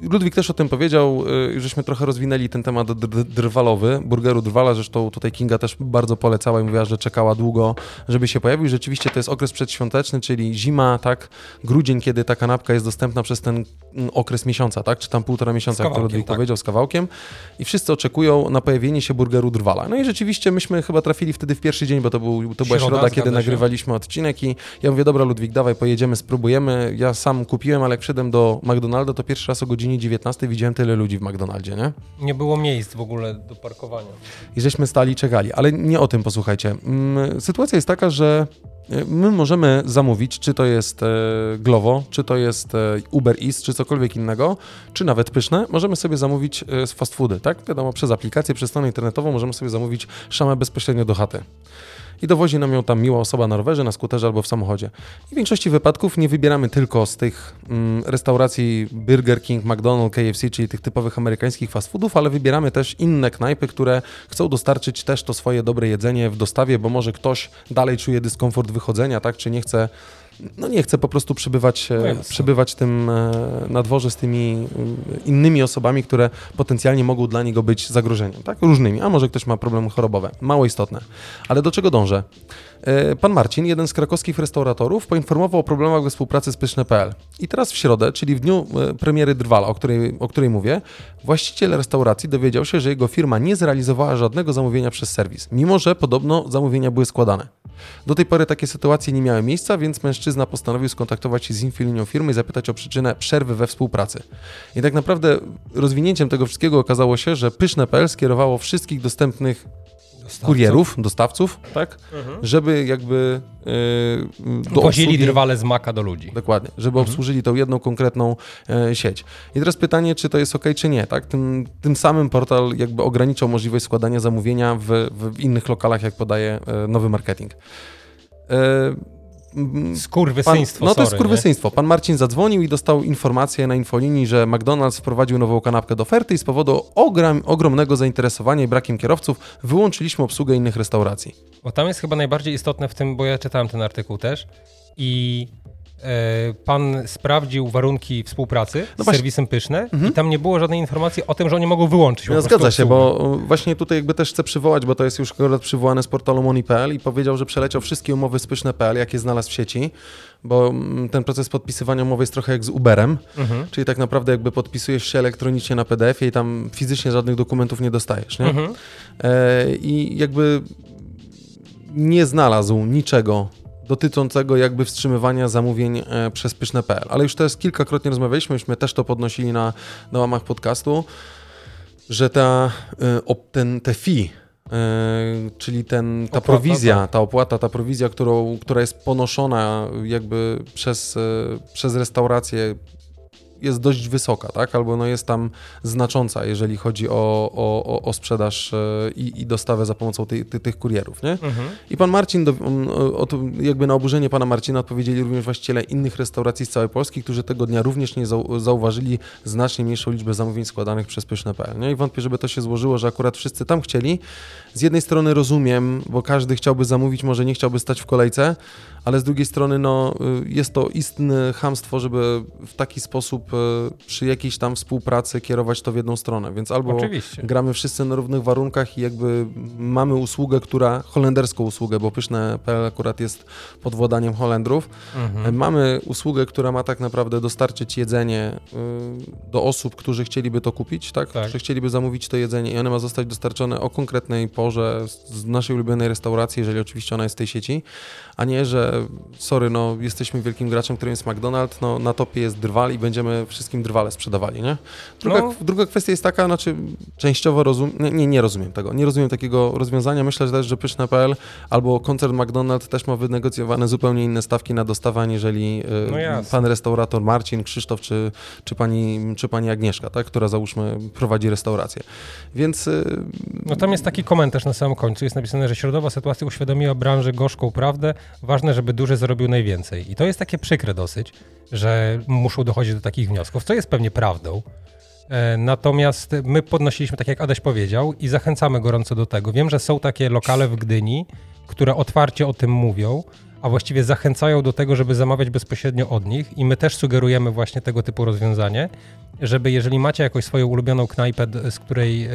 Ludwik też o tym powiedział, y, żeśmy trochę rozwinęli ten temat dr- dr- drwalowy, burgeru drwala, zresztą tutaj Kinga też bardzo polecała i mówiła, że czekała długo, żeby się pojawił. Rzeczywiście to jest okres przedświąteczny, czyli zima, tak, grudzień, kiedy ta kanapka jest dostępna przez ten mm, okres miesiąca, tak, czy tam półtora miesiąca, jak to Ludwik tak. powiedział, z kawałkiem. I wszyscy oczekują na pojawienie się burgeru drwala. No i rzeczywiście myśmy chyba trafili wtedy w pierwszy dzień, bo to, był, to była Środa, środa, kiedy się. nagrywaliśmy odcinek i ja mówię, dobra Ludwik, dawaj, pojedziemy, spróbujemy. Ja sam kupiłem, ale jak wszedłem do McDonalda, to pierwszy raz o godzinie godzinie 19 widziałem tyle ludzi w McDonaldzie, nie? Nie było miejsc w ogóle do parkowania. I żeśmy stali czekali, ale nie o tym posłuchajcie. Mm, sytuacja jest taka, że e, my możemy zamówić, czy to jest e, Glovo, czy to jest e, Uber Eats, czy cokolwiek innego, czy nawet pyszne, możemy sobie zamówić z fast foody, tak? Wiadomo, przez aplikację, przez stronę internetową możemy sobie zamówić szamę bezpośrednio do chaty i dowozi nam ją tam miła osoba na rowerze, na skuterze albo w samochodzie. I w większości wypadków nie wybieramy tylko z tych mm, restauracji Burger King, McDonald's, KFC, czyli tych typowych amerykańskich fast foodów, ale wybieramy też inne knajpy, które chcą dostarczyć też to swoje dobre jedzenie w dostawie, bo może ktoś dalej czuje dyskomfort wychodzenia, tak, czy nie chce no nie chce po prostu przebywać, e, no przebywać tym e, na dworze z tymi e, innymi osobami, które potencjalnie mogą dla niego być zagrożeniem, tak? Różnymi, a może ktoś ma problemy chorobowe. Mało istotne. Ale do czego dążę? Pan Marcin, jeden z krakowskich restauratorów, poinformował o problemach we współpracy z Pyszne.pl. I teraz w środę, czyli w dniu premiery Drwala, o której, o której mówię, właściciel restauracji dowiedział się, że jego firma nie zrealizowała żadnego zamówienia przez serwis, mimo że podobno zamówienia były składane. Do tej pory takie sytuacje nie miały miejsca, więc mężczyzna postanowił skontaktować się z infilinią firmy i zapytać o przyczynę przerwy we współpracy. I tak naprawdę rozwinięciem tego wszystkiego okazało się, że Pyszne.pl skierowało wszystkich dostępnych Dostawców. kurierów, dostawców, tak? Mhm. Żeby jakby yy, do obsługi... drwale z maka do ludzi. Dokładnie, żeby mhm. obsłużyli tą jedną konkretną e, sieć. I teraz pytanie, czy to jest ok, czy nie, tak? Tym, tym samym portal jakby ograniczał możliwość składania zamówienia w, w innych lokalach, jak podaje e, nowy marketing. E, Skurwysyństwo, pan, No to jest skurwysyństwo. Pan Marcin zadzwonił i dostał informację na infolinii, że McDonald's wprowadził nową kanapkę do oferty i z powodu ogrom, ogromnego zainteresowania i brakiem kierowców wyłączyliśmy obsługę innych restauracji. Bo tam jest chyba najbardziej istotne w tym, bo ja czytałem ten artykuł też i pan sprawdził warunki współpracy no z właśnie. serwisem Pyszne mhm. i tam nie było żadnej informacji o tym, że oni mogą wyłączyć. No, zgadza się, bo właśnie tutaj jakby też chcę przywołać, bo to jest już akurat przywołane z portalu Money.pl i powiedział, że przeleciał wszystkie umowy z Pyszne.pl, jakie znalazł w sieci, bo mm, ten proces podpisywania umowy jest trochę jak z Uberem, mhm. czyli tak naprawdę jakby podpisujesz się elektronicznie na PDF-ie i tam fizycznie żadnych dokumentów nie dostajesz, nie? Mhm. E, I jakby nie znalazł niczego dotyczącego jakby wstrzymywania zamówień e, przez pyszne.pl. Ale już teraz kilkakrotnie rozmawialiśmy, myśmy też to podnosili na, na łamach podcastu, że ta, e, ten, te fee, czyli ten, ta opłata, prowizja, tak. ta opłata, ta prowizja, którą, która jest ponoszona jakby przez, e, przez restaurację jest dość wysoka, tak? Albo no jest tam znacząca, jeżeli chodzi o, o, o sprzedaż e, i, i dostawę za pomocą ty, ty, tych kurierów, nie? Mhm. I pan Marcin, do, jakby na oburzenie pana Marcina odpowiedzieli również właściciele innych restauracji z całej Polski, którzy tego dnia również nie zauważyli znacznie mniejszą liczbę zamówień składanych przez Pyszne.pl, nie? I wątpię, żeby to się złożyło, że akurat wszyscy tam chcieli. Z jednej strony rozumiem, bo każdy chciałby zamówić, może nie chciałby stać w kolejce, ale z drugiej strony no, y, jest to istne hamstwo, żeby w taki sposób y, przy jakiejś tam współpracy kierować to w jedną stronę, więc albo Oczywiście. gramy wszyscy na równych warunkach i jakby mamy usługę, która, holenderską usługę, bo pyszne.pl akurat jest pod władaniem Holendrów, mhm. mamy usługę, która ma tak naprawdę dostarczyć jedzenie y, do osób, którzy chcieliby to kupić, tak? tak. Którzy chcieliby zamówić to jedzenie i one ma zostać dostarczone o konkretnej porze z naszej ulubionej restauracji, jeżeli oczywiście ona jest w tej sieci, a nie, że sorry, no jesteśmy wielkim graczem, którym jest McDonald's, no na topie jest drwal i będziemy wszystkim drwale sprzedawali, nie? Druga, no. druga kwestia jest taka, znaczy częściowo rozumiem, nie, nie, nie, rozumiem tego, nie rozumiem takiego rozwiązania, myślę że też, że Pyszne.pl albo koncern McDonald's też ma wynegocjowane zupełnie inne stawki na dostawę, aniżeli no pan restaurator Marcin, Krzysztof czy, czy, pani, czy pani Agnieszka, tak? która załóżmy prowadzi restaurację. Więc... Y, no tam jest taki komentarz na samym końcu, jest napisane, że środowa sytuacja uświadomiła branży gorzką prawdę, ważne, żeby duży zarobił najwięcej. I to jest takie przykre dosyć, że muszą dochodzić do takich wniosków, co jest pewnie prawdą. E, natomiast my podnosiliśmy, tak jak Adaś powiedział, i zachęcamy gorąco do tego. Wiem, że są takie lokale w Gdyni, które otwarcie o tym mówią, a właściwie zachęcają do tego, żeby zamawiać bezpośrednio od nich i my też sugerujemy właśnie tego typu rozwiązanie, żeby jeżeli macie jakąś swoją ulubioną knajpę, z której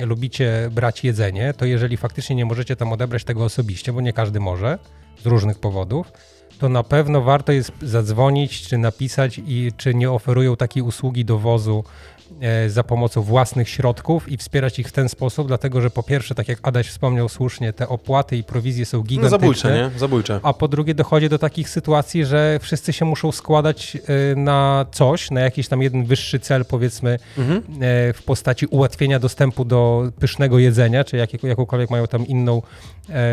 lubicie brać jedzenie, to jeżeli faktycznie nie możecie tam odebrać tego osobiście, bo nie każdy może z różnych powodów, to na pewno warto jest zadzwonić czy napisać i czy nie oferują takiej usługi dowozu e, za pomocą własnych środków i wspierać ich w ten sposób, dlatego że po pierwsze, tak jak Adaś wspomniał słusznie, te opłaty i prowizje są No gigantyczne. zabójcze, nie? Zabójcze. A po drugie dochodzi do takich sytuacji, że wszyscy się muszą składać e, na coś, na jakiś tam jeden wyższy cel, powiedzmy, Mhm. e, w postaci ułatwienia dostępu do pysznego jedzenia, czy jak, jakąkolwiek mają tam inną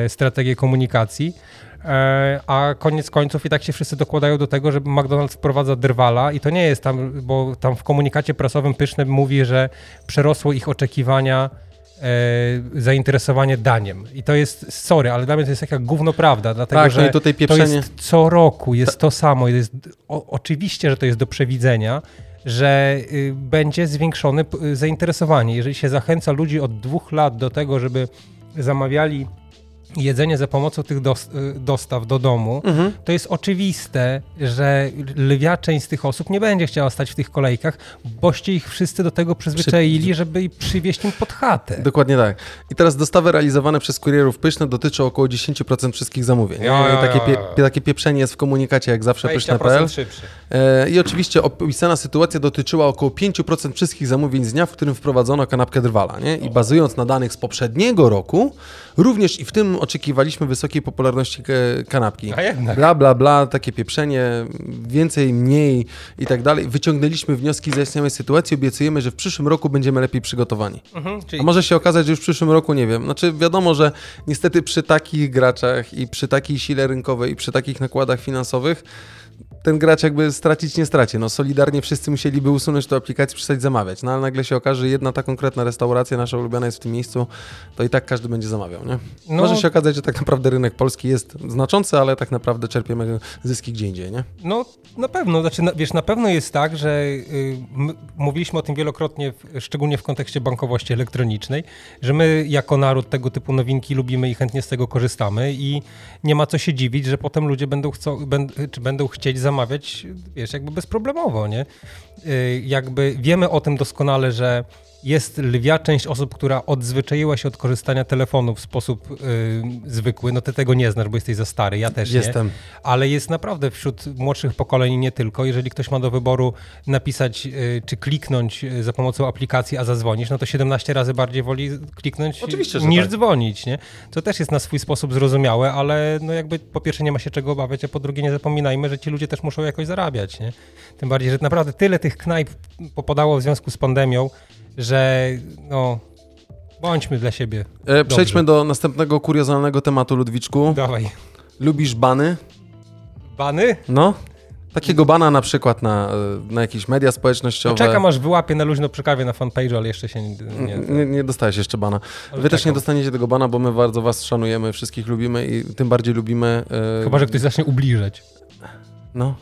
strategię komunikacji. E, A koniec końców i tak się wszyscy dokładają do tego, że McDonald's wprowadza drwala i to nie jest tam, bo tam w komunikacie prasowym pysznym mówi, że przerosło ich oczekiwania e, zainteresowanie daniem. I to jest, sorry, ale dla mnie to jest taka gówno prawda, dlatego Tak, że no i tutaj to pieprzenie. jest co roku, jest to samo. Jest, o, oczywiście, że to jest do przewidzenia, że y, będzie zwiększone y, zainteresowanie. Jeżeli się zachęca ludzi od dwóch lat do tego, żeby zamawiali jedzenie za pomocą tych y, dostaw do domu, Mhm. to jest oczywiste, że lwia część z tych osób nie będzie chciała stać w tych kolejkach, boście ich wszyscy do tego przyzwyczaili, żeby przywieźć im pod chatę. Dokładnie tak. I teraz dostawy realizowane przez kurierów pyszne dotyczą około 10% wszystkich zamówień. Ja, ja, I takie, pie, takie pieprzenie jest w komunikacie, jak zawsze pyszne.pl. E, I oczywiście opisana sytuacja dotyczyła około 5% wszystkich zamówień z dnia, w którym wprowadzono kanapkę drwala. Nie? I bazując na danych z poprzedniego roku, również i w tym oczekiwaliśmy wysokiej popularności e, kanapki. A jednak. Bla, bla, bla, takie pieprzenie, więcej, mniej i tak dalej. Wyciągnęliśmy wnioski z zaistniałej sytuacji, obiecujemy, że w przyszłym roku będziemy lepiej przygotowani. Mhm, czyli A może się okazać, że już w przyszłym roku, nie wiem. Znaczy wiadomo, że niestety przy takich graczach i przy takiej sile rynkowej i przy takich nakładach finansowych ten gracz jakby stracić nie straci. No solidarnie wszyscy musieliby usunąć tę aplikację, przestać zamawiać. No ale nagle się okaże, że jedna ta konkretna restauracja nasza ulubiona jest w tym miejscu, to i tak każdy będzie zamawiał, nie? No- Może się okazać, że tak naprawdę rynek polski jest znaczący, ale tak naprawdę czerpiemy zyski gdzie indziej, nie? No, na pewno. Znaczy, na, wiesz, na pewno jest tak, że y, my, mówiliśmy o tym wielokrotnie, w, szczególnie w kontekście bankowości elektronicznej, że my jako naród tego typu nowinki lubimy i chętnie z tego korzystamy i nie ma co się dziwić, że potem ludzie będą, chcą, będ, czy będą chcieć zamawiać, wiesz, jakby bezproblemowo, nie? Y, jakby wiemy o tym doskonale, że jest lwia część osób, która odzwyczaiła się od korzystania telefonu w sposób y, zwykły. No ty tego nie znasz, bo jesteś za stary, ja też nie Jestem. ale jest naprawdę wśród młodszych pokoleń nie tylko. Jeżeli ktoś ma do wyboru napisać y, czy kliknąć y, za pomocą aplikacji, a zadzwonisz, no to 17 razy bardziej woli kliknąć Oczywiście, niż tak. dzwonić, nie? To też jest na swój sposób zrozumiałe, ale no jakby po pierwsze nie ma się czego obawiać, a po drugie nie zapominajmy, że ci ludzie też muszą jakoś zarabiać, nie? Tym bardziej, że naprawdę tyle tych knajp popadało w związku z pandemią, że no bądźmy dla siebie. E, przejdźmy do następnego kuriozalnego tematu, Ludwiczku. Dawaj. Lubisz bany? Bany? No. Takiego bana na przykład na, na jakieś media społecznościowe. No czekam aż wyłapię na luźno przy kawie na fanpage'u, ale jeszcze się nie... nie Nie, nie dostałeś jeszcze bana. Ale Wy też nie czekam. dostaniecie tego bana, bo my bardzo was szanujemy, wszystkich lubimy i tym bardziej lubimy. e, Chyba, że ktoś zacznie ubliżać. No,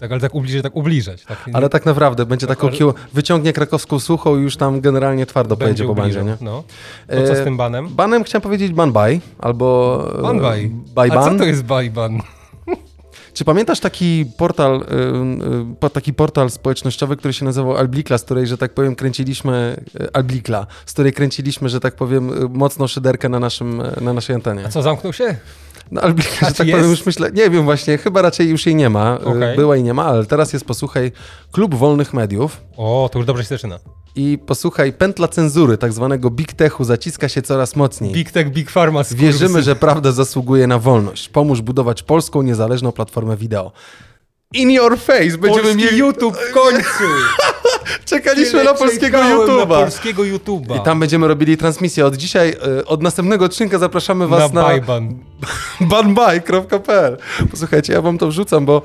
Tak, ale tak ubliżać, tak ubliżać. Tak, ale tak naprawdę będzie taką Może- kił, wyciągnie krakowską suchą i już tam generalnie twardo pojedzie po bandzie, ubliżał, nie? No. To co E, z tym banem? Banem chciałem powiedzieć ban albo... e, Banbaj. Buy A co ban. to jest bajban? Czy pamiętasz taki portal, po- taki portal społecznościowy, który się nazywał Alblikla, z której, że tak powiem, kręciliśmy Alblikla, z której kręciliśmy, że tak powiem, mocno szyderkę na, naszym, na naszej antenie. A co, zamknął się? No Alblikla, A że tak jest? powiem, już myślę, nie wiem właśnie, chyba raczej już jej nie ma, y, Okej. była i nie ma, ale teraz jest, posłuchaj, Klub Wolnych Mediów O, to już dobrze się zaczyna. i posłuchaj, pętla cenzury, tak zwanego Big Techu, zaciska się coraz mocniej. Big Tech, Big Pharma. Wierzymy, że prawda zasługuje na wolność. Pomóż budować polską, niezależną platformę wideo. In your face! Będziemy Polski mieli... YouTube w końcu! Czekaliśmy na polskiego Czekałem Na YouTube'a. polskiego YouTube'a. I tam będziemy robili transmisję. Od dzisiaj, e, od następnego odcinka zapraszamy was na na, bajban. banbaj.pl. Posłuchajcie, ja wam to wrzucam, bo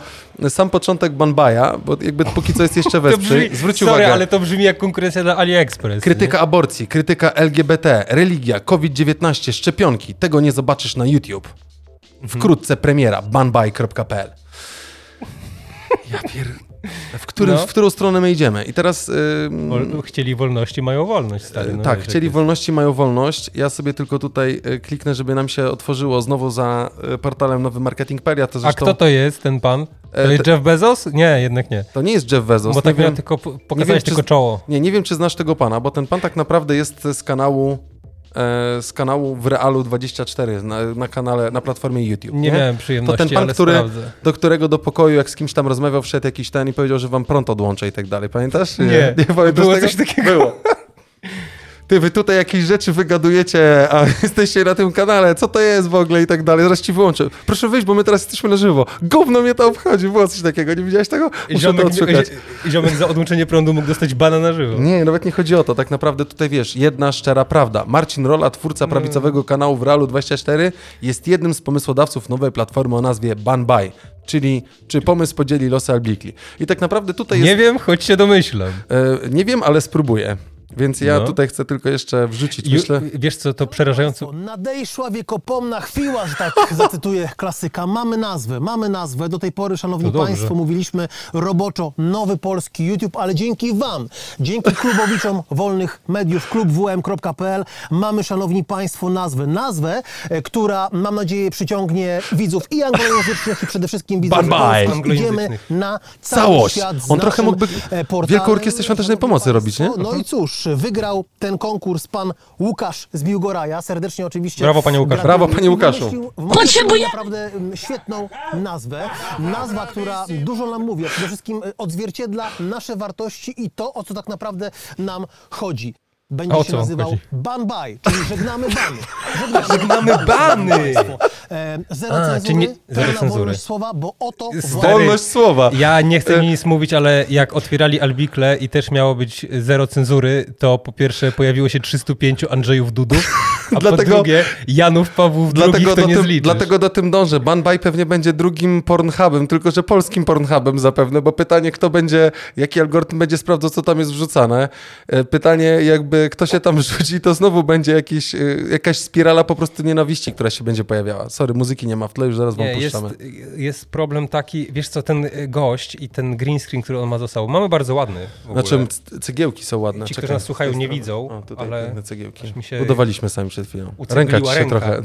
sam początek banbaja, bo jakby póki co jest jeszcze wesprzyj. brzmi, Zwróć sorry, uwagę. ale to brzmi jak konkurencja na AliExpress. Krytyka aborcji, krytyka LGBT, religia, COVID-19, szczepionki. Tego nie zobaczysz na YouTube. Wkrótce premiera banbaj.pl. Ja pier... W, którym, No. w którą stronę my idziemy? I teraz... Ym, Wol- chcieli wolności, mają wolność, stary. No, tak, chcieli jak wolności, mają wolność. Ja sobie tylko tutaj y, kliknę, żeby nam się otworzyło znowu za y, portalem Nowy Marketingpedia. To jest. A zresztą kto to jest, ten pan? To E, jest Jeff Bezos? Nie, jednak nie. to nie jest Jeff Bezos. Bo tak miał wiem, tylko, czy tylko czoło. nie, nie wiem, czy znasz tego pana, bo ten pan tak naprawdę jest z kanału z kanału w Realu 24 na, na kanale, na platformie YouTube. Nie, miałem przyjemności, To ten pan, który, sprawdzę. do którego do pokoju, jak z kimś tam rozmawiał, wszedł jakiś ten i powiedział, że wam prąd odłącza i tak dalej. Pamiętasz? Nie. nie pamiętasz Było tego? coś takiego. Było. Ty, wy tutaj jakieś rzeczy wygadujecie, a jesteście na tym kanale, co to jest w ogóle i tak dalej. Zaraz ci wyłączę. Proszę wyjść, bo my teraz jesteśmy na żywo. Gówno mnie to obchodzi, było coś takiego, nie widziałeś tego? Muszę to Ziomek, odszukać. ziomek za odłączenie prądu mógł dostać bana na żywo. Nie, nawet nie chodzi o to. Tak naprawdę tutaj wiesz, jedna szczera prawda. Marcin Rola, twórca prawicowego kanału w Realu 24, jest jednym z pomysłodawców nowej platformy o nazwie Banbay, czyli czy pomysł podzieli losy Albikli. I tak naprawdę tutaj jest... Nie wiem, choć się domyślam. E, nie wiem, ale spróbuję. Więc ja No. tutaj chcę tylko jeszcze wrzucić, Ju, myślę... wiesz co, to przerażające... Nadejszła wiekopomna chwila, że tak zacytuję klasyka. Mamy nazwę, mamy nazwę. Do tej pory, szanowni państwo, mówiliśmy roboczo Nowy Polski YouTube, ale dzięki wam, dzięki klubowiczom wolnych mediów klubwm.pl mamy, szanowni państwo, nazwę. Nazwę, e, która, mam nadzieję, przyciągnie widzów i anglojęzycznych, i przede wszystkim widzów Bye, bye. polskich. Idziemy na cały Całość. świat z On trochę mógłby e, portalem. Wielką Orkiestrę Świątecznej Pomocy robić, nie? No i cóż, wygrał ten konkurs pan Łukasz z Biłgoraja. Serdecznie oczywiście. Brawo, panie gratuluję. Brawo, panie Łukaszu. Wymyślił- wymyślił naprawdę mm, świetną nazwę. Nazwa, która dużo nam mówi, a przede wszystkim y, odzwierciedla nasze wartości i to, o co tak naprawdę nam chodzi. Będzie o się nazywał chodzi? Ban By, czyli żegnamy bany. Żegnamy bany! E, zero A, cenzury, nie- zero cenzury. wolność słowa, bo oto Wolność słowa. Ja nie chcę nic mówić, ale jak otwierali Albikle i też miało być zero cenzury, to po pierwsze pojawiło się 305 Andrzejów Dudów, a po Dlatego- drugie Janów Pawłów Dlatego to do, nie tym, zliczysz. dlatego do tym dążę. Banbay pewnie będzie drugim Pornhubem, tylko że polskim Pornhubem zapewne, bo pytanie, kto będzie, jaki algorytm będzie sprawdzał, co tam jest wrzucane. E, Pytanie, jakby kto się tam wrzuci, to znowu będzie jakiś, e, jakaś spirala po prostu nienawiści, która się będzie pojawiała. Sorry, muzyki nie ma w tle, już zaraz wam Nie, jest, puszczamy. jest problem taki, wiesz co, ten y, gość i ten green screen, który on ma za sobą, mamy bardzo ładny w ogóle. Znaczy, cegiełki są ładne. Ci, Czekaj, którzy nas słuchają, nie widzą, O, tutaj ale cegiełki. się Budowaliśmy sami przed chwilą. Ręka ci się ręka. trochę...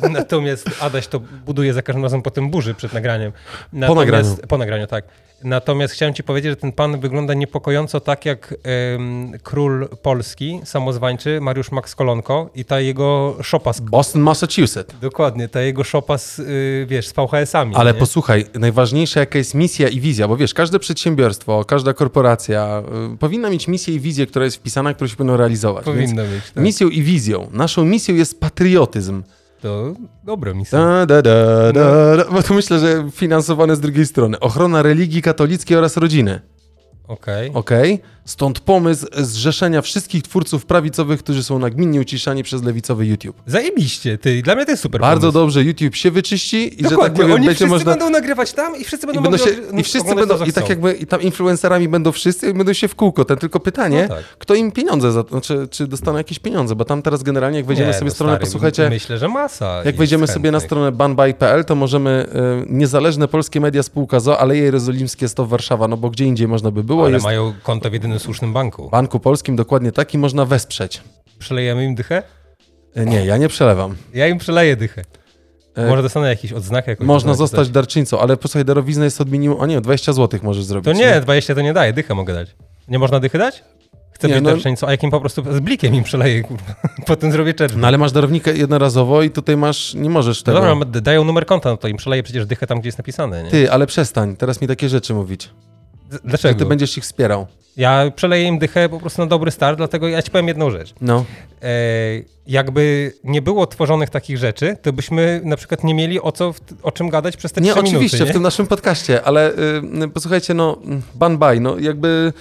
Natomiast Adaś to buduje za każdym razem po tym burzy przed nagraniem. nagraniu. Natomiast, po nagraniu, tak. Natomiast chciałem ci powiedzieć, że ten pan wygląda niepokojąco tak jak em, król Polski, samozwańczy, Mariusz Max Kolonko i ta jego szopa z... Boston, Massachusetts. Dokładnie, ta jego szopa z, y, wiesz, z VHS-ami. Ale nie? posłuchaj, najważniejsza jaka jest misja i wizja, bo wiesz, każde przedsiębiorstwo, każda korporacja y, powinna mieć misję i wizję, która jest wpisana, którą się będą realizować. Powinno Więc mieć, tak. Misją i wizją. Naszą misją jest patriotyzm. To dobra misja. Da, da, da, da. Bo to myślę, że finansowane z drugiej strony. Ochrona religii katolickiej oraz rodziny. Okej. Okej? Stąd pomysł zrzeszenia wszystkich twórców prawicowych, którzy są nagminnie uciszani przez lewicowy YouTube. Zajebiście, ty. Dla mnie to jest super Bardzo pomysł. dobrze YouTube się wyczyści i że tak Dokładnie, powiem, oni wszyscy można... będą nagrywać tam i wszyscy I, będą będą się, I wszyscy będą, i tak jakby, i tam influencerami będą wszyscy i będą się w kółko. Ten tylko pytanie, No tak. kto im pieniądze, za, znaczy, czy dostaną jakieś pieniądze, bo tam teraz generalnie jak wejdziemy Nie, sobie no stronę, stary, posłuchajcie, Myślę, że masa. jak wejdziemy sobie na stronę banbuy.pl, to możemy y, niezależne polskie media spółka ZO, Aleje Jerozolimskie 100 Warszawa, no bo gdzie indziej można by było, Ale jest mają konto w jedynym słusznym banku. Banku Polskim dokładnie taki, można wesprzeć. Przelejemy im dychę? Y, Nie, ja nie przelewam. Ja im przeleję dychę. E, Może dostanę jakiś odznakę. Jakąś Można zostać coś. darczyńcą, ale posłuchaj, darowizna jest od minimum, o nie, 20 zł możesz zrobić. To nie, 20 to nie daje, dychę mogę dać. Nie można dychy dać? Chcę Nie, być no- darczyńcą, a jakim po prostu z blikiem im przeleję, kurwa. Potem zrobię czerwony. No ale masz darownikę jednorazowo i tutaj masz, nie możesz No tego. dobra, d- dają numer konta, no to im przeleję przecież dychę tam, gdzie jest napisane, nie? Ty, ale przestań, teraz mi takie rzeczy mówić. D- Że Dlaczego? ty będziesz ich wspierał. Ja przeleję im dychę po prostu na dobry start, dlatego ja ci powiem jedną rzecz. No. E, jakby nie było tworzonych takich rzeczy, to byśmy na przykład nie mieli o co, o czym gadać przez te Nie, trzy oczywiście, minuty, w tym naszym podcaście, ale y, posłuchajcie, no, banbaj, no jakby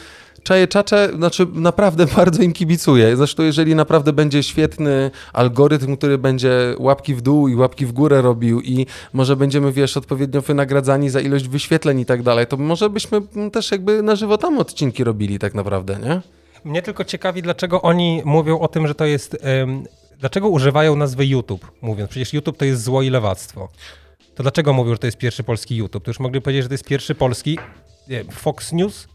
czaje czacze, znaczy naprawdę bardzo im kibicuję. Zresztą jeżeli naprawdę będzie świetny algorytm, który będzie łapki w dół i łapki w górę robił i może będziemy, wiesz, odpowiednio wynagradzani za ilość wyświetleń i tak dalej, to może byśmy też jakby na żywo tam odcinki robili tak naprawdę, nie? Mnie tylko ciekawi, dlaczego oni mówią o tym, że to jest. em, dlaczego używają nazwy YouTube, mówiąc, przecież YouTube to jest zło i lewactwo. To dlaczego mówią, że to jest pierwszy polski YouTube? To już mogli powiedzieć, że to jest pierwszy polski nie, Fox News?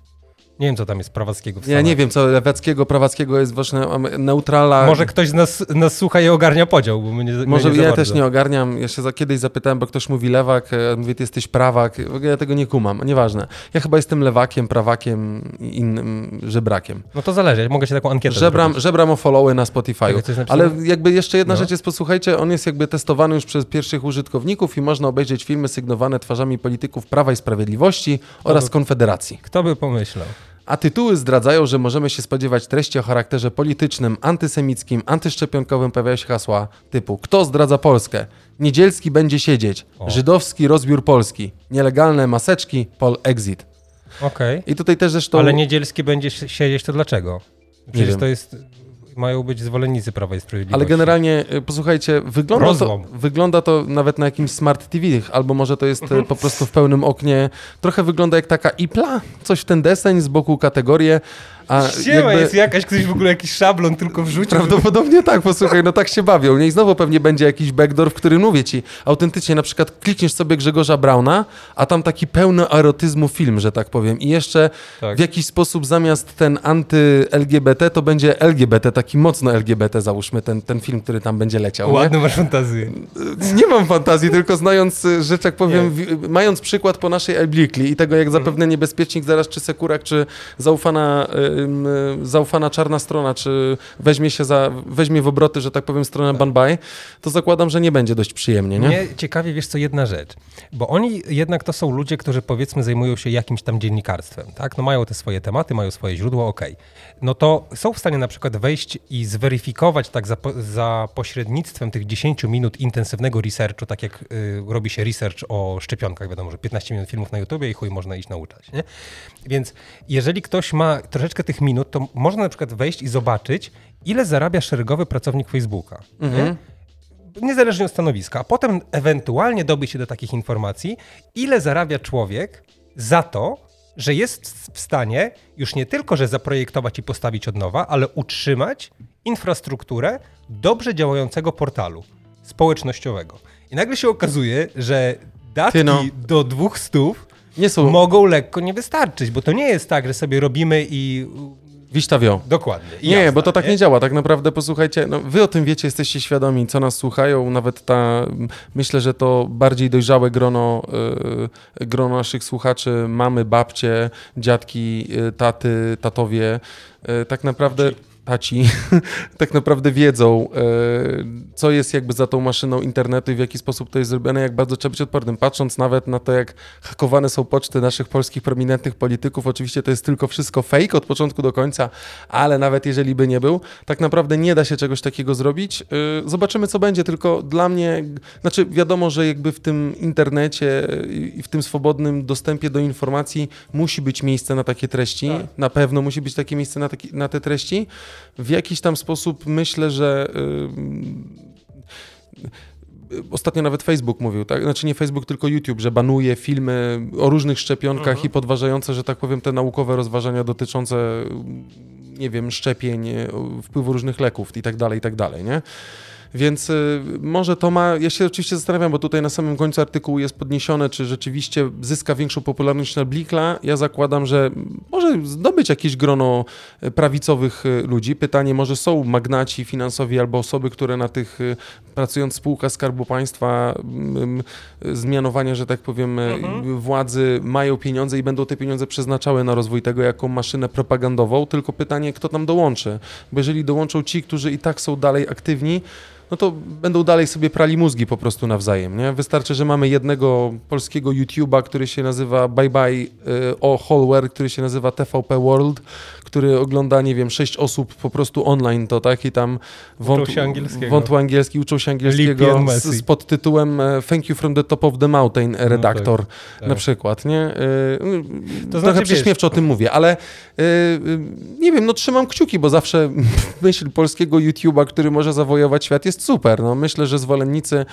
Nie wiem, co tam jest prawackiego w Ja nie Stanach. wiem, co lewackiego, prawackiego jest właśnie am- neutrala. Może ktoś z nas, nas słucha i ogarnia podział, bo my nie, my Może nie ja też nie ogarniam. Ja się za, kiedyś zapytałem, bo ktoś mówi lewak, e, mówię, ty jesteś prawak. Ja tego nie kumam, nieważne. Ja chyba jestem lewakiem, prawakiem i innym żebrakiem. No to zależy, mogę się taką ankietę Żebram, zrobić. żebram o followy na Spotify'u. Ale jakby jeszcze jedna No. rzecz jest, posłuchajcie, on jest jakby testowany już przez pierwszych użytkowników i można obejrzeć filmy sygnowane twarzami polityków Prawa i Sprawiedliwości oraz by- Konfederacji. Kto by pomyślał? A tytuły zdradzają, że możemy się spodziewać treści o charakterze politycznym, antysemickim, antyszczepionkowym. Pojawiają się hasła typu kto zdradza Polskę? Niedzielski będzie siedzieć. O. Żydowski rozbiór Polski. Nielegalne maseczki, Pol exit. Okej. I tutaj też zresztą... Ale Niedzielski będzie si- siedzieć, to dlaczego? Przecież wiem. to jest... Mają być zwolennicy Prawa i Sprawiedliwości. Ale generalnie, y, posłuchajcie, wygląda to, wygląda to nawet na jakimś smart TV, albo może to jest y, po prostu w pełnym oknie. Trochę wygląda jak taka IPLA, coś w ten deseń, z boku kategorie. A Siema, jest jakaś, ktoś w ogóle jakiś szablon tylko wrzucił. Prawdopodobnie tak, posłuchaj, no tak się bawią. Nie? I znowu pewnie będzie jakiś backdoor, w którym mówię ci, autentycznie na przykład klikniesz sobie Grzegorza Brauna, a tam taki pełny erotyzmu film, że tak powiem. I jeszcze Tak. w jakiś sposób zamiast ten anty-LGBT, to będzie LGBT, taki mocno LGBT, załóżmy, ten, ten film, który tam będzie leciał. Ładny masz fantazję. Nie mam fantazji, tylko znając, y, że tak powiem, wi- mając przykład po naszej Elblikli i tego, jak zapewne niebezpiecznik zaraz, czy Sekurak, czy zaufana, y, zaufana czarna strona, czy weźmie się za, weźmie w obroty, że tak powiem, stronę Banbai, to zakładam, że nie będzie dość przyjemnie, nie? Mnie ciekawie, wiesz co, jedna rzecz. Bo oni jednak to są ludzie, którzy powiedzmy zajmują się jakimś tam dziennikarstwem, tak? No mają te swoje tematy, mają swoje źródła, okej. No to są w stanie na przykład wejść i zweryfikować tak za, za pośrednictwem tych 10 minut intensywnego researchu, tak jak y, robi się research o szczepionkach, wiadomo, że 15 minut filmów na YouTubie i chuj można iść nauczać, nie? Więc jeżeli ktoś ma troszeczkę tych minut, to można na przykład wejść i zobaczyć, ile zarabia szeregowy pracownik Facebooka, nie? niezależnie od stanowiska, a potem ewentualnie dobyć się do takich informacji, ile zarabia człowiek za to, że jest w stanie już nie tylko, że zaprojektować i postawić od nowa, ale utrzymać infrastrukturę dobrze działającego portalu społecznościowego. I nagle się okazuje, że datki no. do dwóch stów Nie są mogą lekko nie wystarczyć, bo to nie jest tak, że sobie robimy i wiśtawio. dokładnie. Nie, bo to tak nie? działa. Tak naprawdę posłuchajcie, no, wy o tym wiecie, jesteście świadomi, co nas słuchają. Nawet ta, myślę, że to bardziej dojrzałe grono, y, grono naszych słuchaczy, mamy, babcie, dziadki, y, taty, tatowie, y, tak naprawdę taci, tak naprawdę wiedzą, y, co jest jakby za tą maszyną internetu i w jaki sposób to jest zrobione, jak bardzo trzeba być odpornym. Patrząc nawet na to, jak hakowane są poczty naszych polskich prominentnych polityków, oczywiście to jest tylko wszystko fake od początku do końca, ale nawet jeżeli by nie był, tak naprawdę nie da się czegoś takiego zrobić. Yy, Zobaczymy, co będzie, tylko dla mnie, znaczy wiadomo, że jakby w tym internecie i w tym swobodnym dostępie do informacji musi być miejsce na takie treści, na pewno musi być takie miejsce na, taki, na te treści. W jakiś tam sposób myślę, że yy, Ostatnio nawet Facebook mówił, tak? Znaczy nie Facebook, tylko YouTube, że banuje filmy o różnych szczepionkach i podważające, że tak powiem, te naukowe rozważania dotyczące, nie wiem, szczepień, e, wpływu różnych leków i tak dalej, i tak dalej, nie? Więc y, może to ma. Ja się oczywiście zastanawiam, bo tutaj na samym końcu artykułu jest podniesione, czy rzeczywiście zyska większą popularność na Blikla. Ja zakładam, że może zdobyć jakieś grono y, prawicowych y, ludzi. Pytanie, może są magnaci finansowi albo osoby, które na tych, pracując w spółkach Skarbu Państwa, mm, zmianowania, że tak powiem, y, władzy, mają pieniądze i będą te pieniądze przeznaczały na rozwój tego jako maszynę propagandową. Tylko pytanie, kto tam dołączy. Bo jeżeli dołączą ci, którzy i tak są dalej aktywni, no to będą dalej sobie prali mózgi po prostu nawzajem, nie? Wystarczy, że mamy jednego polskiego YouTube'a, który się nazywa Bye Bye y, o Holware, który się nazywa TVP World, który ogląda, nie wiem, sześć osób po prostu online to, tak? I tam wąt, się angielskiego. wątłu angielski, uczą się angielskiego z, z pod tytułem e, Thank you from the top of the mountain, e, redaktor, tak. na przykład, nie? Y, To Trochę znaczy, wiesz- prześmiewczo o tym mówię, ale y, y, nie wiem, no trzymam kciuki, bo zawsze myśl polskiego YouTube'a, który może zawojować świat jest super. No, myślę, że zwolennicy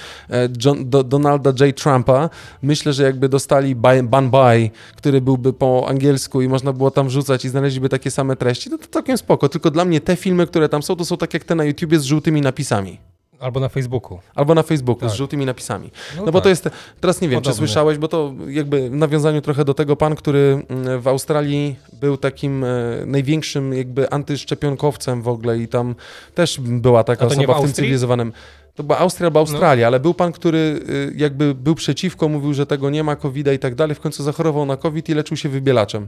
John, do, Donalda J. Trumpa, myślę, że jakby dostali ban buy, który byłby po angielsku i można było tam wrzucać i znaleźliby takie same treści, no to całkiem spoko. Tylko dla mnie te filmy, które tam są, to są tak jak te na YouTubie z żółtymi napisami. Albo na Facebooku. Albo na Facebooku z Tak. żółtymi napisami. No, No bo to tak. jest, teraz nie wiem, czy Podobny. słyszałeś, bo to jakby w nawiązaniu trochę do tego pan, który mm, w Australii był takim e, największym jakby antyszczepionkowcem w ogóle i tam też była taka to osoba w w, tym cywilizowanym. To była Austria albo Australia, ale był pan, który y, jakby był przeciwko, mówił, że tego nie ma, covid i tak dalej. W końcu zachorował na COVID i leczył się wybielaczem.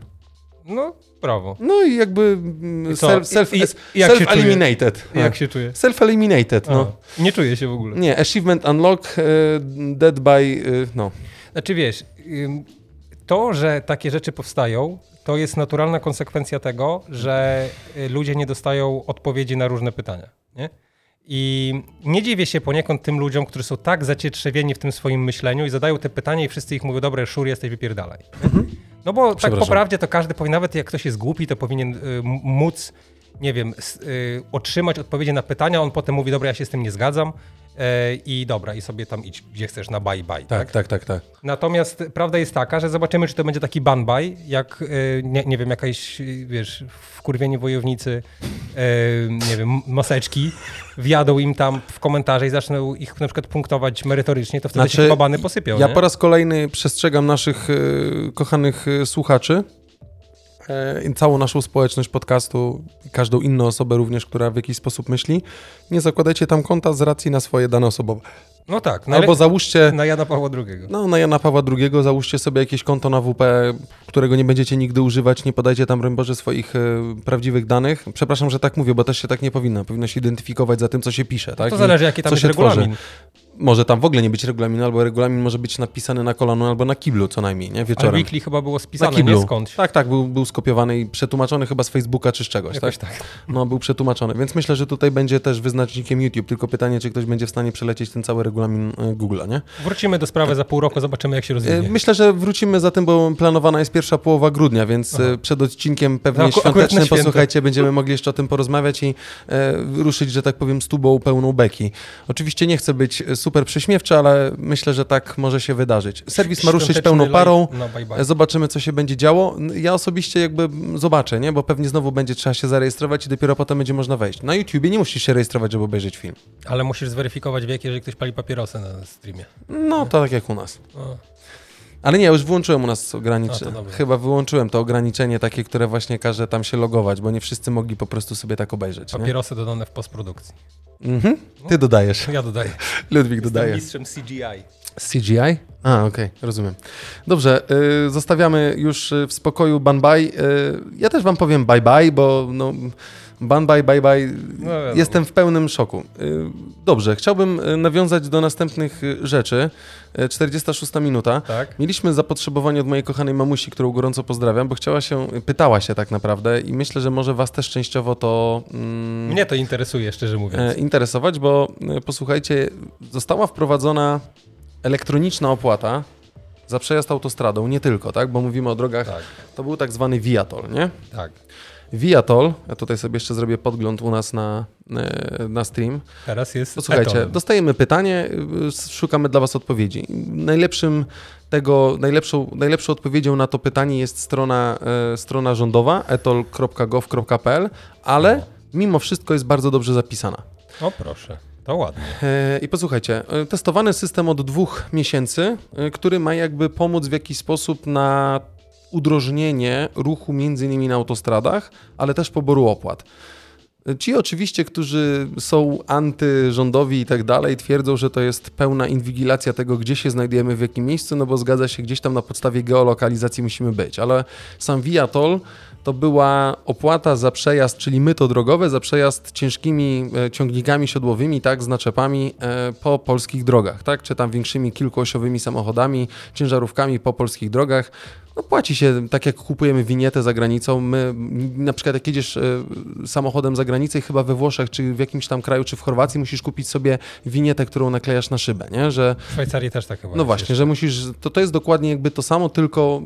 No, brawo. No i jakby mm, I co? self, self, I- i- jak się self-eliminated. Jak się czuje? Self-eliminated, no. A, nie czuję się w ogóle. Nie, achievement unlock, e, dead by, e, no. Znaczy wiesz, to, że takie rzeczy powstają, to jest naturalna konsekwencja tego, że y, ludzie nie dostają odpowiedzi na różne pytania. Nie? I nie dziwię się poniekąd tym ludziom, którzy są tak zacietrzewieni w tym swoim myśleniu i zadają te pytania i wszyscy ich mówią, dobre, szur, jesteś, wypierdalaj. No bo tak po prawdzie to każdy powinien, nawet jak ktoś jest głupi, to powinien y, móc, nie wiem, y, otrzymać odpowiedzi na pytania, on potem mówi, dobra, ja się z tym nie zgadzam e, i dobra, i sobie tam idź, gdzie chcesz, na bye bye. Tak, tak, tak, tak. Natomiast prawda jest taka, że zobaczymy, czy to będzie taki banbaj, jak, y, nie, nie wiem, jakaś, y, wiesz, wkurwieni wojownicy, y, nie wiem, maseczki, wjadą im tam w komentarze i zaczną ich na przykład punktować merytorycznie, to wtedy się chyba bany posypią, Znaczy, Ja nie? po raz kolejny przestrzegam naszych e, kochanych e, słuchaczy e, i całą naszą społeczność podcastu i każdą inną osobę również, która w jakiś sposób myśli. Nie zakładajcie tam konta z racji na swoje dane osobowe. No tak, no Albo załóżcie, na Jana Pawła II. no na Jana Pawła II, załóżcie sobie jakieś konto na WP, którego nie będziecie nigdy używać, nie podajcie tam, Boże, swoich e, prawdziwych danych. Przepraszam, że tak mówię, bo też się tak nie powinno. Powinno się identyfikować za tym, co się pisze. Tak? to I zależy, jaki tam co jest się tworzy. Może tam w ogóle nie być regulaminu, albo regulamin może być napisany na kolano, albo na kiblu co najmniej, nie? Ale Wieczorem. weekly chyba było Na spisane, kiblu. nie skądś. Tak, tak, był, był skopiowany i przetłumaczony chyba z Facebooka czy z czegoś, Jakoś tak? tak. No, był przetłumaczony, więc myślę, że tutaj będzie też wyznacznikiem YouTube, tylko pytanie, czy ktoś będzie w stanie przelecieć ten cały regulamin e, Google'a, nie? Wrócimy do sprawy za pół roku, zobaczymy, jak się E, rozwinie. Myślę, że wrócimy za tym, bo planowana jest pierwsza połowa grudnia, więc e, przed odcinkiem pewnie No, akurat na świątecznym, posłuchajcie, będziemy mogli jeszcze o tym porozmawiać i e, ruszyć, że tak powiem, z tubą pełną beki. Oczywiście nie chcę być e, super prześmiewczy, ale myślę, że tak może się wydarzyć. Serwis ma ruszyć pełną parą, No, bye, bye. zobaczymy, co się będzie działo. Ja osobiście jakby zobaczę, nie? bo pewnie znowu będzie trzeba się zarejestrować i dopiero potem będzie można wejść. Na YouTubie nie musisz się rejestrować, żeby obejrzeć film. Ale musisz zweryfikować wiek, jeżeli ktoś pali papierosy na streamie. No, to tak jak u nas. O. Ale nie, już włączyłem u nas ograniczenie. Chyba wyłączyłem to ograniczenie takie, które właśnie każe tam się logować, bo nie wszyscy mogli po prostu sobie tak obejrzeć. Nie? Papierosy dodane w postprodukcji. Mhm. Ty dodajesz. Ja dodaję. Ludwik Jestem dodaje. mistrzem CGI. CGI? A, okej, rozumiem. Dobrze, y, zostawiamy już y, w spokoju Banbaj. Y, ja też wam powiem bye bye, bo no, Banbaj, bye bye, No wiadomo. jestem w pełnym szoku. Y, dobrze, chciałbym y, nawiązać do następnych y, rzeczy. Y, 46 minuta. Tak? Mieliśmy zapotrzebowanie od mojej kochanej mamusi, którą gorąco pozdrawiam, bo chciała się, pytała się tak naprawdę i myślę, że może was też częściowo to mm, Mnie to interesuje, szczerze mówiąc. interesować, bo posłuchajcie, została wprowadzona elektroniczna opłata za przejazd autostradą, nie tylko, tak, bo mówimy o drogach, Tak, to był tak zwany Viatol, nie? tak. Viatol, ja tutaj sobie jeszcze zrobię podgląd u nas na, e, na stream. Teraz jest Posłuchajcie, Eton. dostajemy pytanie, y, szukamy dla Was odpowiedzi. Najlepszym tego, najlepszą, najlepszą odpowiedzią na to pytanie jest strona, e, strona rządowa etol.gov.pl, ale mimo wszystko jest bardzo dobrze zapisana. O proszę, to ładnie. E, I posłuchajcie, testowany system od dwóch miesięcy, który ma jakby pomóc w jakiś sposób na udrożnienie ruchu między innymi na autostradach, ale też poboru opłat. Ci oczywiście, którzy są antyrządowi i tak dalej, twierdzą, że to jest pełna inwigilacja tego, gdzie się znajdujemy, w jakim miejscu, no bo zgadza się, gdzieś tam na podstawie geolokalizacji musimy być, ale sam Viatol to była opłata za przejazd, czyli myto drogowe, za przejazd ciężkimi e, ciągnikami siodłowymi, tak, z naczepami e, po polskich drogach, tak, czy tam większymi kilkuosiowymi samochodami, ciężarówkami po polskich drogach. No, płaci się tak, jak kupujemy winietę za granicą. My, na przykład, jak jedziesz e, samochodem za granicę i chyba we Włoszech, czy w jakimś tam kraju, czy w Chorwacji, musisz kupić sobie winietę, którą naklejasz na szybę, nie? Że W Szwajcarii też tak chyba no właśnie, jeszcze. że musisz, to, to jest dokładnie jakby to samo, tylko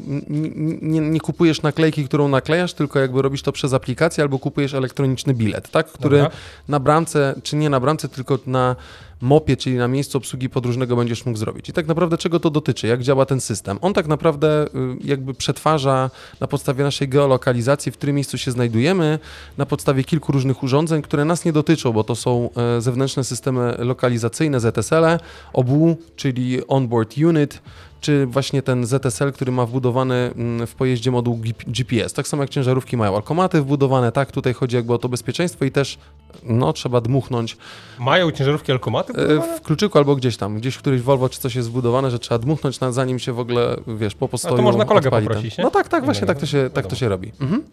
nie, nie kupujesz naklejki, którą naklejasz, tylko jakby robisz to przez aplikację albo kupujesz elektroniczny bilet, tak? Który Dobra. na bramce, czy nie na bramce, tylko na mopie, czyli na miejscu obsługi podróżnego będziesz mógł zrobić. I tak naprawdę czego to dotyczy? Jak działa ten system? On tak naprawdę y, jakby przetwarza na podstawie naszej geolokalizacji, w którym miejscu się znajdujemy, na podstawie kilku różnych urządzeń, które nas nie dotyczą, bo to są e, zewnętrzne systemy lokalizacyjne, ZSL-e, OBU, czyli Onboard Unit, czy właśnie ten ZSL, który ma wbudowany mm, w pojeździe moduł GPS. Tak samo jak ciężarówki mają alkomaty wbudowane, tak, tutaj chodzi jakby o to bezpieczeństwo i też no, trzeba dmuchnąć. Mają ciężarówki alkomaty? E, w kluczyku albo gdzieś tam, gdzieś w którymś Volvo czy coś jest zbudowane, że trzeba dmuchnąć, zanim się w ogóle, wiesz, po postoju A to można kolegę poprosić, nie? No tak, tak, właśnie tak to się, tak to się robi. Mhm.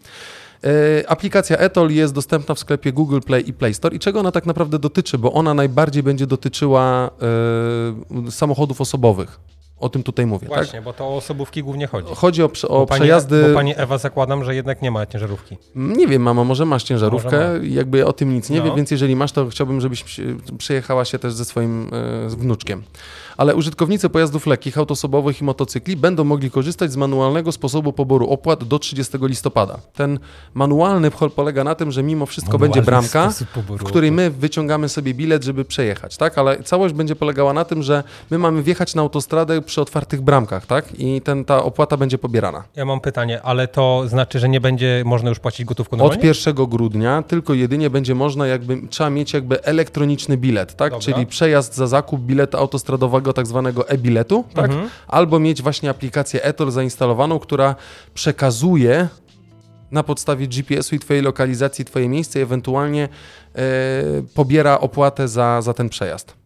E, aplikacja Etol jest dostępna w sklepie Google Play i Play Store. I czego ona tak naprawdę dotyczy? Bo ona najbardziej będzie dotyczyła y, samochodów osobowych. O tym tutaj mówię. Tak? Właśnie, tak? bo to o osobówki głównie chodzi. Chodzi o, o pani, przejazdy. Bo pani Ewa zakładam, że jednak nie ma ciężarówki. Nie wiem, mamo, może masz ciężarówkę, może ma. jakby o tym nic nie no. wie, więc jeżeli masz, to chciałbym, żebyś przejechała się też ze swoim e, wnuczkiem ale użytkownicy pojazdów lekkich, autosobowych i motocykli będą mogli korzystać z manualnego sposobu poboru opłat do 30 listopada. Ten manualny polega na tym, że mimo wszystko Manualny będzie bramka, w której my wyciągamy sobie bilet, żeby przejechać, tak? Ale całość będzie polegała na tym, że my mamy wjechać na autostradę przy otwartych bramkach, tak? I ten, ta opłata będzie pobierana. Ja mam pytanie, ale to znaczy, że nie będzie można już płacić gotówką normalnie? Od 1 grudnia tylko jedynie będzie można jakby, trzeba mieć jakby elektroniczny bilet, tak? Dobra. Czyli przejazd za zakup biletu autostradowego tak zwanego e-biletu, tak? Mhm. albo mieć właśnie aplikację Etol zainstalowaną, która przekazuje na podstawie GPS-u i Twojej lokalizacji Twoje miejsce i ewentualnie e, pobiera opłatę za, za ten przejazd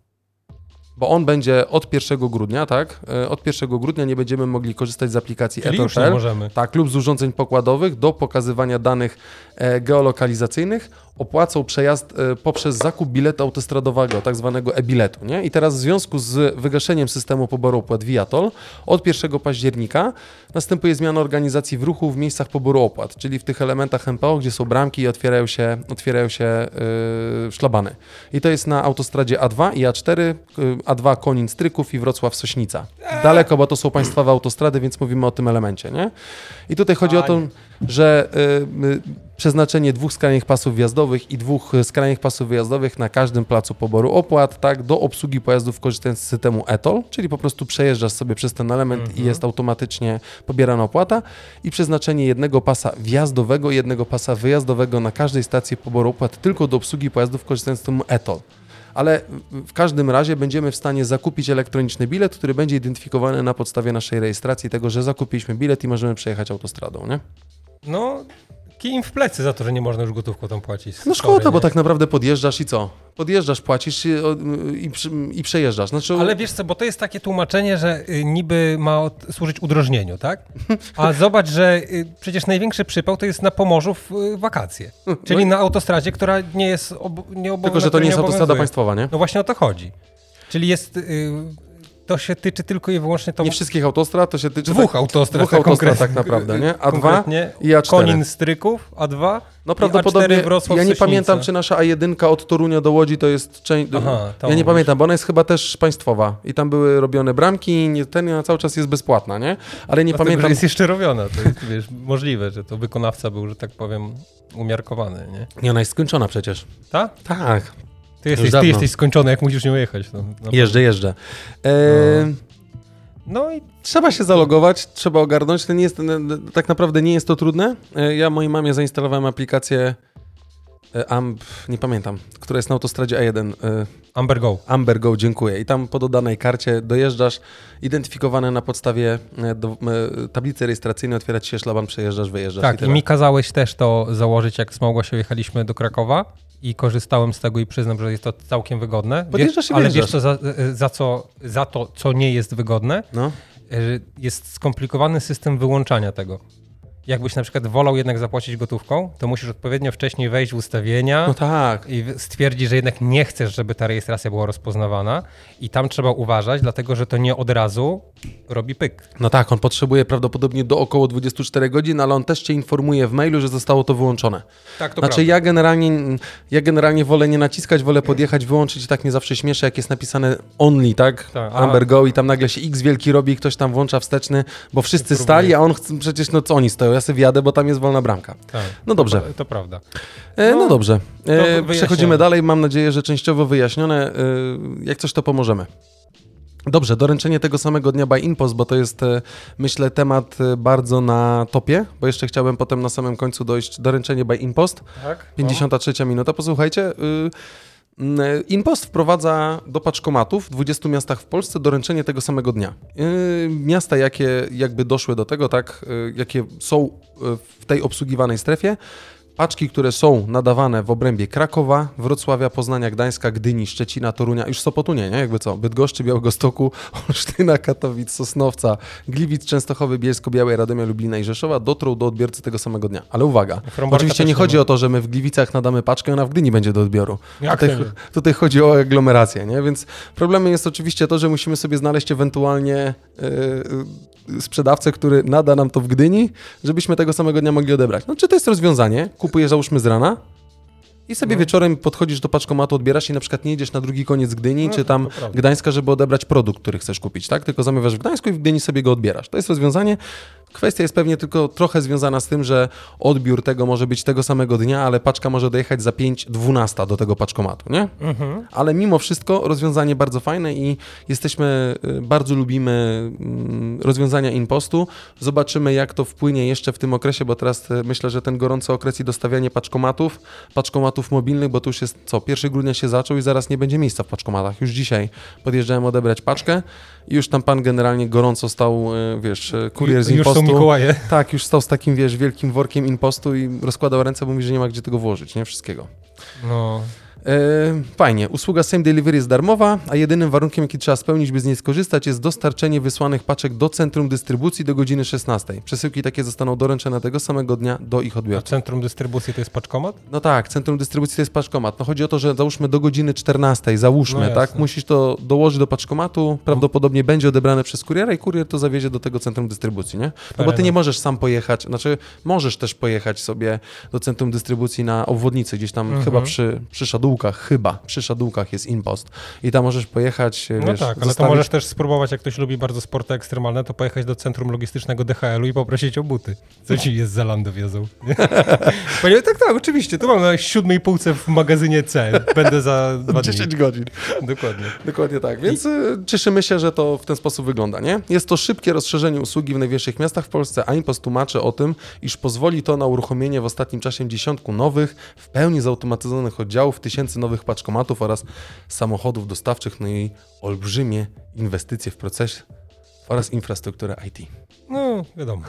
bo on będzie od 1 grudnia, tak? E, od 1 grudnia nie będziemy mogli korzystać z aplikacji Czyli już nie możemy. Tak, lub z urządzeń pokładowych do pokazywania danych e, geolokalizacyjnych opłacą przejazd e, poprzez zakup biletu autostradowego, tak zwanego e-biletu. Nie? I teraz w związku z wygaszeniem systemu poboru opłat Viatol od 1 października następuje zmiana organizacji w ruchu w miejscach poboru opłat, czyli w tych elementach MPO, gdzie są bramki i otwierają się, otwierają się yy, szlabany. I to jest na autostradzie A2 i A4, yy, A2 Konin Stryków i Wrocław Sośnica. Daleko, bo to są państwowe autostrady, więc mówimy o tym elemencie. Nie? I tutaj chodzi o to, że yy, przeznaczenie dwóch skrajnych pasów wjazdowych i dwóch skrajnych pasów wyjazdowych na każdym placu poboru opłat, tak, do obsługi pojazdów korzystając z systemu ETOL, czyli po prostu przejeżdżasz sobie przez ten element i mhm. jest automatycznie pobierana opłata i przeznaczenie jednego pasa wjazdowego i jednego pasa wyjazdowego na każdej stacji poboru opłat tylko do obsługi pojazdów korzystając z systemu ETOL ale w każdym razie będziemy w stanie zakupić elektroniczny bilet, który będzie identyfikowany na podstawie naszej rejestracji, tego, że zakupiliśmy bilet i możemy przejechać autostradą, nie? No, im w plecy za to, że nie można już gotówką tam płacić. No szkoda, bo tak naprawdę podjeżdżasz i co? Podjeżdżasz, płacisz i, i, i, przejeżdżasz. Znaczy... Ale wiesz co, bo to jest takie tłumaczenie, że y, niby ma od, służyć udrożnieniu, tak? A zobacz, że y, przecież największy przypał to jest na Pomorzu w y, wakacje. Czyli no na autostradzie, która nie jest ob, nie Tylko, że to nie jest autostrada państwowa, nie? No właśnie o to chodzi. Czyli jest to się tyczy tylko i wyłącznie to. Nie wszystkich autostrad, to się tyczy. Dwóch tak, autostrad. Dwóch tak autostrad tak naprawdę, nie? A2 i A4. Konin Stryków, A2. No prawdopodobnie. A4 ja nie pamiętam, czy nasza A1 od Torunia do Łodzi to jest część. Aha, ja nie pamiętam, bo ona jest chyba też państwowa. I tam były robione bramki, nie, ten cały czas jest bezpłatna, nie? Ale nie Dlatego, pamiętam. jest jeszcze robiona. To jest wiesz, możliwe, że to wykonawca był, że tak powiem, umiarkowany, nie? Nie, ona jest skończona przecież. Tak? Tak. Ty jesteś, ty jesteś skończony, jak musisz nią jechać. No, jeżdżę, jeżdżę. E... No i trzeba się zalogować, trzeba ogarnąć. To nie jest, tak naprawdę nie jest to trudne. E, ja mojej mamie zainstalowałem aplikację e, Amp, nie pamiętam, która jest na autostradzie A1. E, Amber Go. Amber Go, dziękuję. I tam po dodanej karcie dojeżdżasz, identyfikowane na podstawie do, tablicy rejestracyjnej, otwiera ci się szlaban, przejeżdżasz, wyjeżdżasz. Tak, i, i mi kazałeś też to założyć, jak z Małgosią jechaliśmy do Krakowa i korzystałem z tego i przyznam, że jest to całkiem wygodne. Podjeżdżasz wiesz, ale wiesz co, za, za, co, za to, co nie jest wygodne? No. E, jest skomplikowany system wyłączania tego jakbyś na przykład wolał jednak zapłacić gotówką, to musisz odpowiednio wcześniej wejść w ustawienia no tak. i stwierdzić, że jednak nie chcesz, żeby ta rejestracja była rozpoznawana i tam trzeba uważać, dlatego że to nie od razu robi pyk. No tak, on potrzebuje prawdopodobnie do około 24 godzin, ale on też cię informuje w mailu, że zostało to wyłączone. Tak, to Znaczy ja generalnie, ja generalnie wolę nie naciskać, wolę podjechać, wyłączyć i tak mnie zawsze śmieszę, jak jest napisane only, tak? tak Amber Go i tam nagle się X wielki robi i ktoś tam włącza wsteczny, bo wszyscy stali, a on chce, przecież no co oni stoją? Ja sobie wjadę, bo tam jest wolna bramka. Tak, No dobrze. To, to prawda. E, no, No, dobrze. E, przechodzimy dalej. Mam nadzieję, że częściowo wyjaśnione. E, jak coś, to pomożemy. Dobrze, doręczenie tego samego dnia by Impost, bo to jest, myślę, temat bardzo na topie, bo jeszcze chciałbym potem na samym końcu dojść. Doręczenie by Impost, Tak? 53 minuta. Posłuchajcie, y, mm, Impost wprowadza do paczkomatów w 20 miastach w Polsce doręczenie tego samego dnia. Y, Miasta, jakie jakby doszły do tego, tak, y, jakie są y, w tej obsługiwanej strefie, Paczki, które są nadawane w obrębie Krakowa, Wrocławia, Poznania, Gdańska, Gdyni, Szczecina, Torunia, już Sopotu nie, nie? Jakby co? Bydgoszczy, Białegostoku, Olsztyna, Katowic, Sosnowca, Gliwic, Częstochowy, Bielsko-Białej, Radomia, Lublina i Rzeszowa dotrą do odbiorcy tego samego dnia. Ale uwaga, Frombarka oczywiście nie chodzi o to, że my w Gliwicach nadamy paczkę, ona w Gdyni będzie do odbioru. Jak tutaj, tutaj chodzi o aglomerację, nie? Więc problemem jest oczywiście to, że musimy sobie znaleźć ewentualnie yy, sprzedawcę, który nada nam to w Gdyni, żebyśmy tego samego dnia mogli odebrać. No czy to jest rozwiązanie? Kupujesz załóżmy z rana i sobie No. wieczorem podchodzisz do paczkomatu, odbierasz i na przykład nie jedziesz na drugi koniec Gdyni, No, czy tam. Gdańska, żeby odebrać produkt, który chcesz kupić, tak? Tylko zamawiasz w Gdańsku i w Gdyni sobie go odbierasz. To jest rozwiązanie. Kwestia jest pewnie tylko trochę związana z tym, że odbiór tego może być tego samego dnia, ale paczka może dojechać za 5-12 do tego paczkomatu, nie? Mhm. Ale mimo wszystko rozwiązanie bardzo fajne i jesteśmy, y, bardzo lubimy mm, rozwiązania impostu. Zobaczymy, jak to wpłynie jeszcze w tym okresie, bo teraz y, myślę, że ten gorący okres i dostawianie paczkomatów, paczkomatów mobilnych, bo to już jest co, 1 grudnia się zaczął i zaraz nie będzie miejsca w paczkomatach. Już dzisiaj podjeżdżałem odebrać paczkę i już tam pan generalnie gorąco stał, y, wiesz, y, kurier z Już impostu. są Mikołaje. Tak, już stał z takim, wiesz, wielkim workiem impostu i rozkładał ręce, bo mówi, że nie ma gdzie tego włożyć, nie? Wszystkiego. No, E, fajnie. Usługa Same Delivery jest darmowa, a jedynym warunkiem, jaki trzeba spełnić, by z niej skorzystać, jest dostarczenie wysłanych paczek do centrum dystrybucji do godziny 16. Przesyłki takie zostaną doręczone tego samego dnia do ich a odbiorców. centrum dystrybucji to jest paczkomat? No tak, centrum dystrybucji to jest paczkomat. No chodzi o to, że załóżmy do godziny 14, załóżmy, No tak? Musisz to dołożyć do paczkomatu, prawdopodobnie będzie odebrane przez kuriera i kurier to zawiezie do tego centrum dystrybucji, nie? No bo ty nie możesz sam pojechać, znaczy możesz też pojechać sobie do centrum dystrybucji na obwodnicy, gdzieś tam Mhm. chyba przy, przy Szadółkach, chyba przy Szadółkach jest impost i tam możesz pojechać, No wiesz, tak, ale to zostawić- możesz też spróbować, jak ktoś lubi bardzo sporty ekstremalne, to pojechać do centrum logistycznego DHL-u i poprosić o buty. Co ci jest z Zalando wiozą? nie? Panie, tak, tak, oczywiście, tu mam na siódmej półce w magazynie C. Będę za dwa dni. 10 godzin. Dokładnie. Dokładnie tak, więc y, cieszymy się, że to w ten sposób wygląda, nie? Jest to szybkie rozszerzenie usługi w największych miastach w Polsce, a Impost tłumaczy o tym, iż pozwoli to na uruchomienie w ostatnim czasie dziesiątku nowych, w pełni zautomatyzowanych oddziałów, tysięcy nowych paczkomatów oraz samochodów dostawczych, no i olbrzymie inwestycje w proces oraz infrastrukturę IT. No, wiadomo.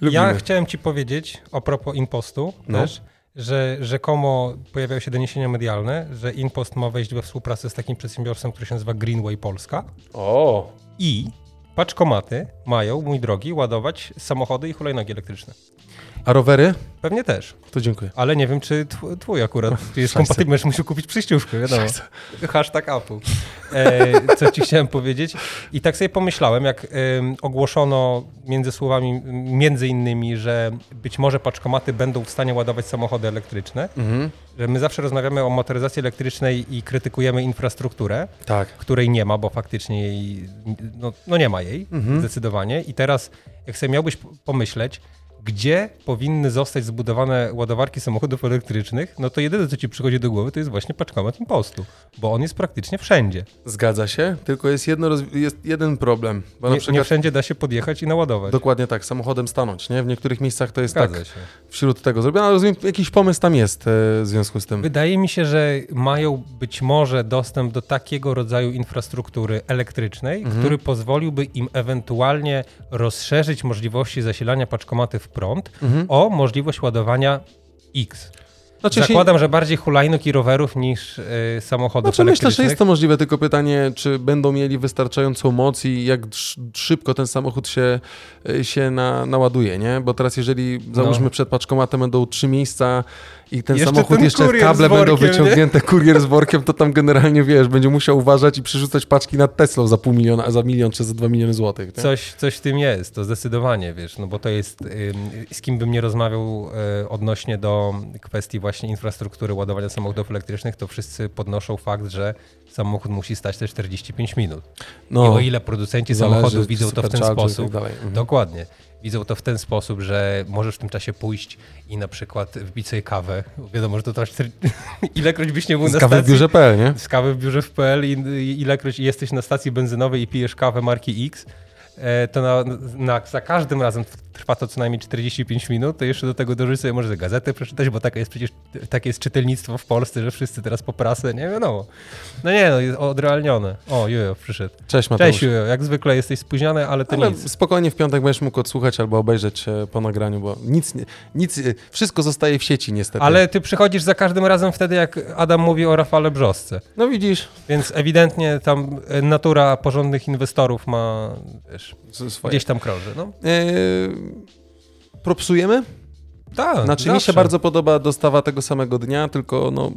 Lubimy. Ja chciałem ci powiedzieć, a propos impostu No. też, że rzekomo pojawiają się doniesienia medialne, że impost ma wejść we współpracę z takim przedsiębiorstwem, który się nazywa Greenway Polska O! i paczkomaty mają, mój drogi, ładować samochody i hulajnogi elektryczne. A rowery? Pewnie też, To dziękuję. ale nie wiem, czy tw- twój akurat jest kompatybilny, będziesz musiał kupić przyjściówkę, wiadomo. Hashtag Apple. E, co ci chciałem powiedzieć? I tak sobie pomyślałem, jak em, ogłoszono między słowami, między innymi, że być może paczkomaty będą w stanie ładować samochody elektryczne, Mhm. że my zawsze rozmawiamy o motoryzacji elektrycznej i krytykujemy infrastrukturę, Tak. której nie ma, bo faktycznie jej, no, no nie ma jej, Mhm. zdecydowanie. I teraz, jak sobie miałbyś pomyśleć, gdzie powinny zostać zbudowane ładowarki samochodów elektrycznych, no to jedyne, co ci przychodzi do głowy, to jest właśnie paczkomat impostu, bo on jest praktycznie wszędzie. Zgadza się, tylko jest, jedno jest jeden problem, bo Nie, nie przykład... wszędzie da się podjechać i naładować. Dokładnie tak, samochodem stanąć, nie? W niektórych miejscach to jest Zgadza tak się. wśród tego zrobione, ale rozumiem, jakiś pomysł tam jest e, w związku z tym. Wydaje mi się, że mają być może dostęp do takiego rodzaju infrastruktury elektrycznej, Mhm. który pozwoliłby im ewentualnie rozszerzyć możliwości zasilania paczkomaty w prąd Mhm. o możliwość ładowania X. Znaczy, Zakładam, że bardziej hulajnóg i rowerów niż y, samochodów Znaczy myślę, elektrycznych. że jest to możliwe, tylko pytanie, czy będą mieli wystarczającą moc i jak sz- szybko ten samochód się, y, się na, naładuje, nie? Bo teraz jeżeli, załóżmy, przed paczkomatem będą trzy miejsca i ten No. Jeszcze samochód ten jeszcze kable z będą workiem, wyciągnięte, kurier z workiem, to tam generalnie, wiesz, będzie musiał uważać i przerzucać paczki nad Teslą za pół miliona, za milion czy za dwa miliony złotych. Nie? Coś, coś w tym jest, to zdecydowanie, wiesz, no bo to jest, z kim bym nie rozmawiał y, odnośnie do kwestii właśnie infrastruktury ładowania samochodów elektrycznych, to wszyscy podnoszą fakt, że samochód musi stać te 45 minut. I o ile producenci No, samochodów widzą to w ten i sposób, tak. Mhm. dokładnie. widzą to w ten sposób, że możesz w tym czasie pójść i na przykład wbić sobie kawę. Wiadomo, że to trwa cztery... ilekroć byś nie był Z na kawy w stacji. biurze.pl, nie? Z kawy w biurze w PL i, ilekroć jesteś na stacji benzynowej i pijesz kawę marki X, to na, na, za każdym razem trwa to co najmniej 45 minut, to jeszcze do tego dożyć sobie może gazetę przeczytać, bo takie jest przecież takie jest czytelnictwo w Polsce, że wszyscy teraz po prasę, nie wiadomo. No nie, no jest odrealnione. O, Jujo przyszedł. Cześć Mateusz. Cześć Jujo, jak zwykle jesteś spóźniony, ale to Ale nic. spokojnie w piątek będziesz mógł odsłuchać albo obejrzeć e, po nagraniu, bo nic, nic, e, wszystko zostaje w sieci niestety. Ale ty przychodzisz za każdym razem wtedy, jak Adam mówi o Rafale Brzosce. No widzisz, Więc ewidentnie tam e, natura porządnych inwestorów ma, wiesz, gdzieś tam krąży. No. E, propsujemy? Tak, Znaczy mi się zawsze. bardzo podoba dostawa tego samego dnia, tylko no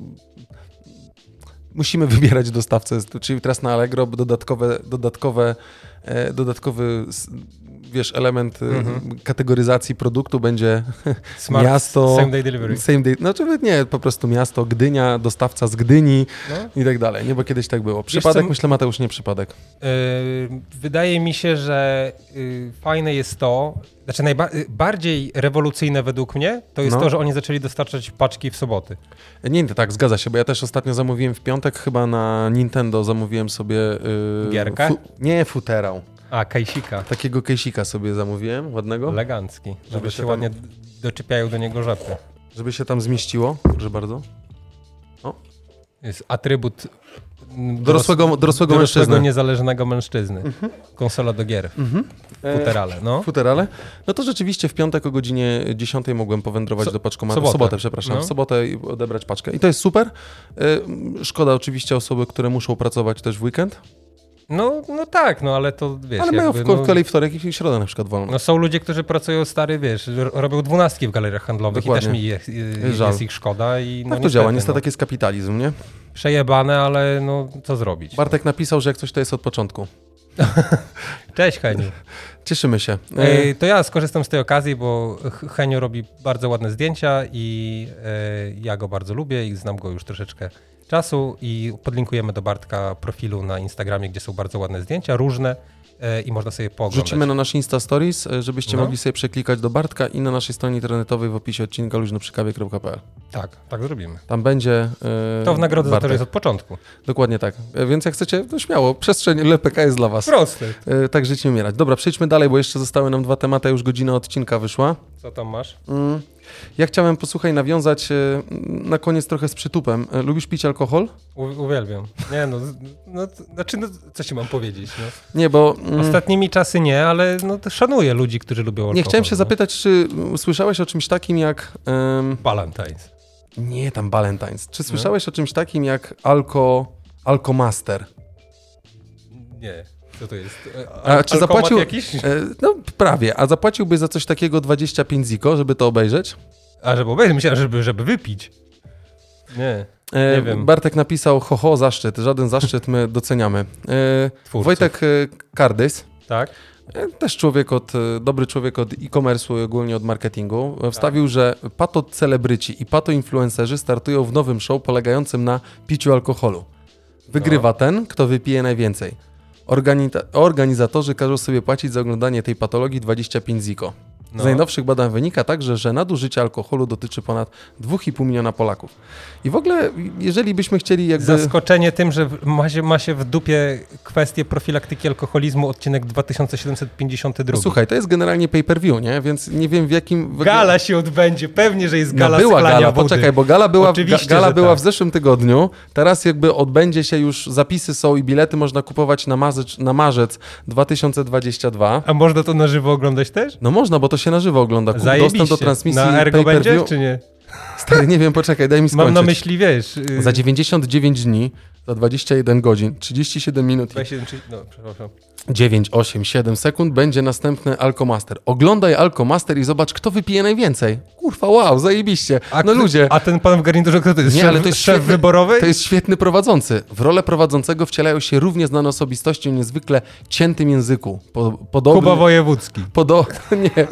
musimy wybierać dostawcę, czyli teraz na Allegro dodatkowe, dodatkowe, e, dodatkowy wiesz, element e, Mhm. kategoryzacji produktu będzie Smart miasto, Same day delivery. same day, no czy nie, po prostu miasto, Gdynia, dostawca z Gdyni No. i tak dalej, nie, bo kiedyś tak było. Przypadek, co- myślę Mateusz, nie przypadek. Yy, wydaje mi się, że yy, fajne jest to, znaczy najbardziej rewolucyjne według mnie, to jest No. to, że oni zaczęli dostarczać paczki w soboty. Nie, nie, tak, zgadza się, bo ja też ostatnio zamówiłem w piątek chyba na Nintendo, zamówiłem sobie... Yy, Gierkę? nie, futerał. A, kajsika. Takiego kejsika sobie zamówiłem, ładnego, Elegancki. Żeby się tam- ładnie doczepiają do niego rzepy. żeby się tam zmieściło. Proszę bardzo. Jest atrybut Dorosłego, dorosłego dorosłego mężczyzny. niezależnego mężczyzny. Konsola do gier. E, Futerale, no. Futerale. No to rzeczywiście w piątek o godzinie 10 mogłem powędrować So- do paczkomatu. W sobotę. sobotę, przepraszam. No. W sobotę i odebrać paczkę. I to jest super. E, Szkoda oczywiście osoby, które muszą pracować też w weekend, No, no tak, no ale to wiesz. ale mają w jakby, kolei wtorek i środę na przykład wolno. No są ludzie, którzy pracują stary, wiesz, robią dwunastki w galeriach handlowych Dokładnie. i też mi je, jest, Żal. jest ich szkoda i no tak to działa, niestety no, tak jest kapitalizm, nie? Przejebane, ale no co zrobić. Bartek napisał, że jak coś to jest od początku. Cześć Heniu. Cieszymy się. E, to ja skorzystam z tej okazji, bo Henio robi bardzo ładne zdjęcia i e, ja go bardzo lubię i znam go już troszeczkę czasu i podlinkujemy do Bartka profilu na Instagramie, gdzie są bardzo ładne zdjęcia, różne e, i można sobie pooglądać. Wrzucimy na nasz Insta Stories, e, żebyście No. mogli sobie przeklikać do Bartka i na naszej stronie internetowej w opisie odcinka luźnoprzykawie.pl. Tak, tak zrobimy. Tam będzie. e, To w nagrodę za to Bartek. że jest od początku. Dokładnie tak. Więc jak chcecie, to śmiało. Przestrzeń LPK jest dla Was. Prosty. E, Tak żyć nie umierać. Dobra, przejdźmy dalej, bo jeszcze zostały nam dwa tematy, już godzina odcinka wyszła. Co tam masz? Mm. Ja chciałem, posłuchaj, nawiązać e, na koniec trochę z przytupem. E, Lubisz pić alkohol? U, uwielbiam. Nie no, no, znaczy, no, co ci mam powiedzieć, no. Nie, bo... mm, Ostatnimi czasy nie, ale no, szanuję ludzi, którzy lubią alkohol. Nie, chciałem się no. zapytać, czy słyszałeś o czymś takim jak... em, Valentine's. nie, tam Valentine's. No. Czy słyszałeś o czymś takim jak Alko... Alkomaster? Nie, co to jest? E, A czy zapłacił... jakiś? E, no, prawie. A zapłaciłbyś za coś takiego 25 ziko, żeby to obejrzeć? A, żeby obejrzeć, myślałem, żeby, żeby wypić. Nie, E, Nie wiem. Bartek napisał, ho, ho, zaszczyt. Żaden zaszczyt my doceniamy. E. Wojtek Kardys, Tak? też człowiek od, dobry człowiek od e-commerce'u i ogólnie od marketingu, wstawił, że pato celebryci i pato influencerzy startują w nowym show polegającym na piciu alkoholu. Wygrywa ten, kto wypije najwięcej. Organita- organizatorzy każą sobie płacić za oglądanie tej patologii 25 ziko. Z No. najnowszych badań wynika także, że nadużycie alkoholu dotyczy ponad 2,5 miliona Polaków. I w ogóle, jeżeli byśmy chcieli jakby... Zaskoczenie tym, że ma się, ma się w dupie kwestię profilaktyki alkoholizmu, odcinek 2752. No, słuchaj, to jest generalnie pay-per-view, nie? Więc nie wiem w jakim... Gala się odbędzie, pewnie, że jest No gala była sklania gala, wody. poczekaj, bo gala była, Oczywiście, gala była tak. w zeszłym tygodniu, teraz jakby odbędzie się już, zapisy są i bilety można kupować na marzec, na marzec 2022. A można to na żywo oglądać też? No można, bo to się na żywo ogląda. Kup dostęp do transmisji Na Ergo będzie, pay-per-view. czy nie? Stary, nie wiem, poczekaj, daj mi skończyć. Mam na myśli, wiesz... y, Za 99 dni, za 21 godzin, 37 minut i 27, czy- no, przepraszam. 9, 8, 7 sekund będzie następny Alkomaster. Oglądaj Alkomaster i zobacz, kto wypije najwięcej. Kurwa, wow, zajebiście. A, no ludzie, A ten pan w garniturze, kto to jest? Nie, szef, ale to jest szef świetny- wyborowy? to jest świetny prowadzący. W rolę prowadzącego wcielają się równie znane osobistości o niezwykle ciętym języku. Po, podobnie, Kuba Wojewódzki. podo, nie,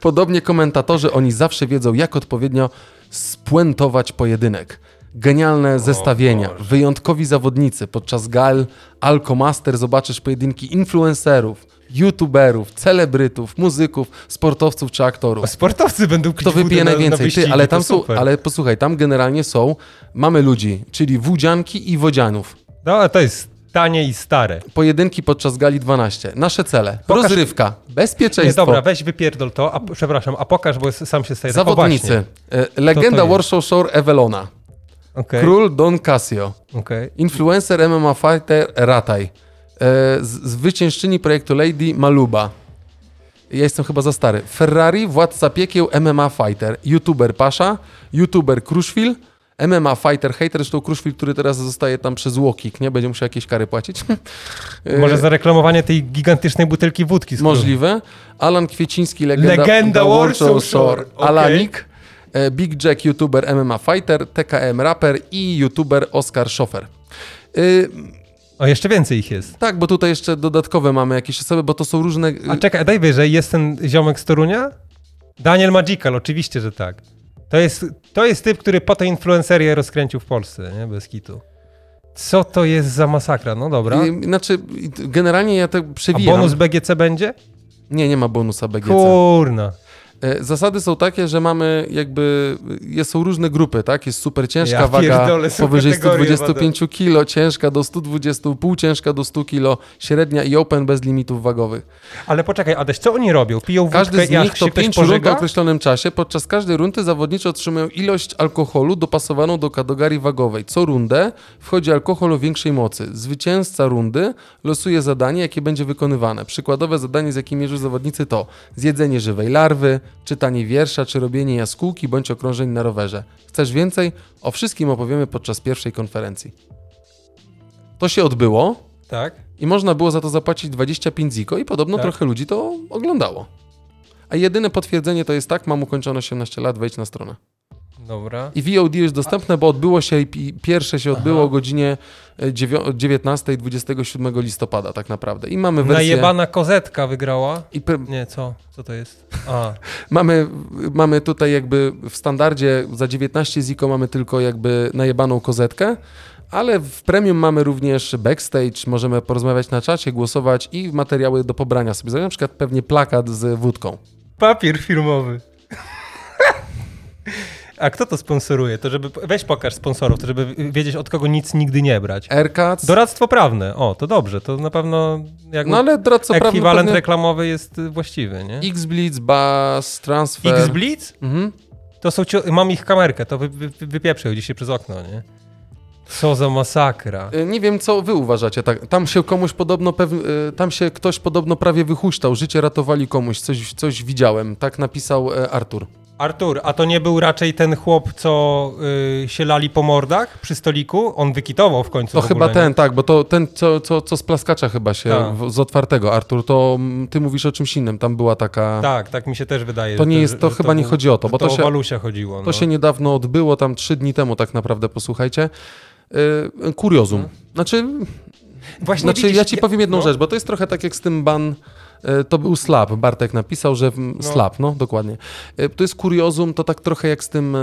podobnie komentatorzy, oni zawsze wiedzą, jak odpowiednio spuentować pojedynek. Genialne zestawienia, wyjątkowi zawodnicy. Podczas gal Alkomaster zobaczysz pojedynki influencerów, youtuberów, celebrytów, muzyków, sportowców czy aktorów. Sportowcy będą Kto wypije na, najwięcej? Na Ty, ale to tam są, ale posłuchaj, tam generalnie są, mamy ludzi, czyli wódzianki i wodzianów. No, ale to jest tanie i stare. Pojedynki podczas gali 12. Nasze cele. Pokaż- Rozrywka, bezpieczeństwo. Nie, dobra, weź wypierdol to, a, przepraszam, a pokaż, bo sam się staje Zawodnicy. E, Legenda jest? Warsaw Shore Evelona. Okej, Król Don Casio. okej. Influencer MMA Fighter Rataj. E, z- Zwyciężczyni projektu Lady Maluba. Ja jestem chyba za stary. Ferrari, władca piekieł, MMA Fighter. YouTuber Pasza, YouTuber Kruszwil, MMA Fighter Hater, zresztą Kruszwil, który teraz zostaje tam przez Łokik, nie? Będzie musiał jakieś kary płacić. E, Może za reklamowanie tej gigantycznej butelki wódki. Możliwe. Alan Kwieciński, legenda, Legenda Warsaw Warsaw Shore. Okej. Alanik. E, Big Jack, YouTuber MMA Fighter, TKM Rapper i YouTuber Oskar Schofer. Y, O, jeszcze więcej ich jest. tak, bo tutaj jeszcze dodatkowe mamy jakieś osoby, bo to są różne... A czekaj, daj wyżej, jest ten ziomek z Torunia? Daniel Magical, oczywiście, że tak. To jest, to jest typ, który po tej influencerię rozkręcił w Polsce, nie? Bez kitu. Co to jest za masakra? No dobra. Y, Znaczy, y, generalnie ja to A przewijam. bonus BGC będzie? Nie, nie ma bonusa BGC. Kurna. E, Zasady są takie, że mamy jakby, są różne grupy, tak? Jest super ciężka Ja waga pierdolę, powyżej kategorie 125 kg, ciężka do 120, półciężka do 100 kg, średnia i open bez limitów wagowych. Ale poczekaj, Adaś, co oni robią? Piją Każdy wódkę z i aż nich to ktoś 5 rund w określonym czasie. Podczas każdej rundy zawodnicy otrzymują ilość alkoholu dopasowaną do kategorii wagowej. Co rundę wchodzi alkohol o większej mocy. Zwycięzca rundy losuje zadanie, jakie będzie wykonywane. Przykładowe zadanie, z jakim mierzą zawodnicy to zjedzenie żywej larwy, czytanie wiersza, czy robienie jaskółki bądź okrążeń na rowerze. Chcesz więcej? O wszystkim opowiemy podczas pierwszej konferencji. To się odbyło Tak. i można było za to zapłacić 25 ziko i podobno Tak. trochę ludzi to oglądało. A jedyne potwierdzenie to jest tak, mam ukończone 18 lat, wejdź na stronę. Dobra. I VOD jest dostępne, bo odbyło się, i pi- pierwsze się odbyło Aha. o godzinie e, dziewią- 19 27 listopada tak naprawdę. I mamy wersję... Najebana kozetka wygrała. I pe- Nie, co? Co to jest? A, mamy, mamy tutaj jakby w standardzie za 19 ziko mamy tylko jakby najebaną kozetkę, ale w premium mamy również backstage, możemy porozmawiać na czacie, głosować i materiały do pobrania sobie. Na przykład pewnie plakat z wódką. papier filmowy. A kto to sponsoruje? To żeby. Weź pokaż sponsorów, to żeby wiedzieć od kogo nic nigdy nie brać. Aircats. Doradztwo prawne. O, to dobrze. To na pewno jakby No ale co prawda ekwiwalent reklamowy jest y, właściwy, nie? X-Blitz, Bass, Transfer. X-Blitz? Mhm. To są Mam ich kamerkę, to wy, wy, wypieprzę dzisiaj przez okno, nie? Co za masakra. Y, Nie wiem, co wy uważacie. Tak, tam się komuś podobno, y, tam się ktoś podobno prawie wychuśtał. Życie ratowali komuś. Coś, coś widziałem. Tak napisał Artur. Artur, a to nie był raczej ten chłop, co y, się lali po mordach przy stoliku? On wykitował w końcu. To w chyba nie? ten, tak, bo to ten, co, co, co z plaskacza chyba się, Tak. z otwartego. Artur, to ty mówisz o czymś innym. Tam była taka... Tak, tak mi się też wydaje. To nie jest- to chyba nie był- chodzi o to, bo że to się- o Walusia chodziło. To no. się niedawno odbyło, tam trzy dni temu tak naprawdę, posłuchajcie. Y, kuriozum. Znaczy, Właśnie Znaczy, widzisz, ja ci powiem jedną no. rzecz, bo to jest trochę tak jak z tym ban. E, To był slap. Bartek napisał, że w- slap, no dokładnie. E, To jest kuriozum, to tak trochę jak z tym, e,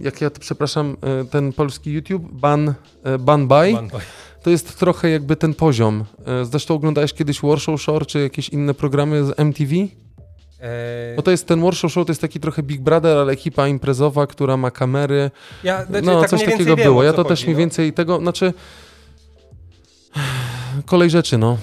jak ja to przepraszam, ten polski YouTube, ban, ban by. Ban by. To jest trochę jakby ten poziom. Zresztą oglądałeś kiedyś Warsaw Shore czy jakieś inne programy z MTV? Bo to jest ten Warsaw Show, to jest taki trochę Big Brother, ale ekipa imprezowa, która ma kamery. ja, znaczy, No, tak coś takiego wiem, było. Ja to chodzi, też mniej no. więcej tego, znaczy. Kolej rzeczy, no.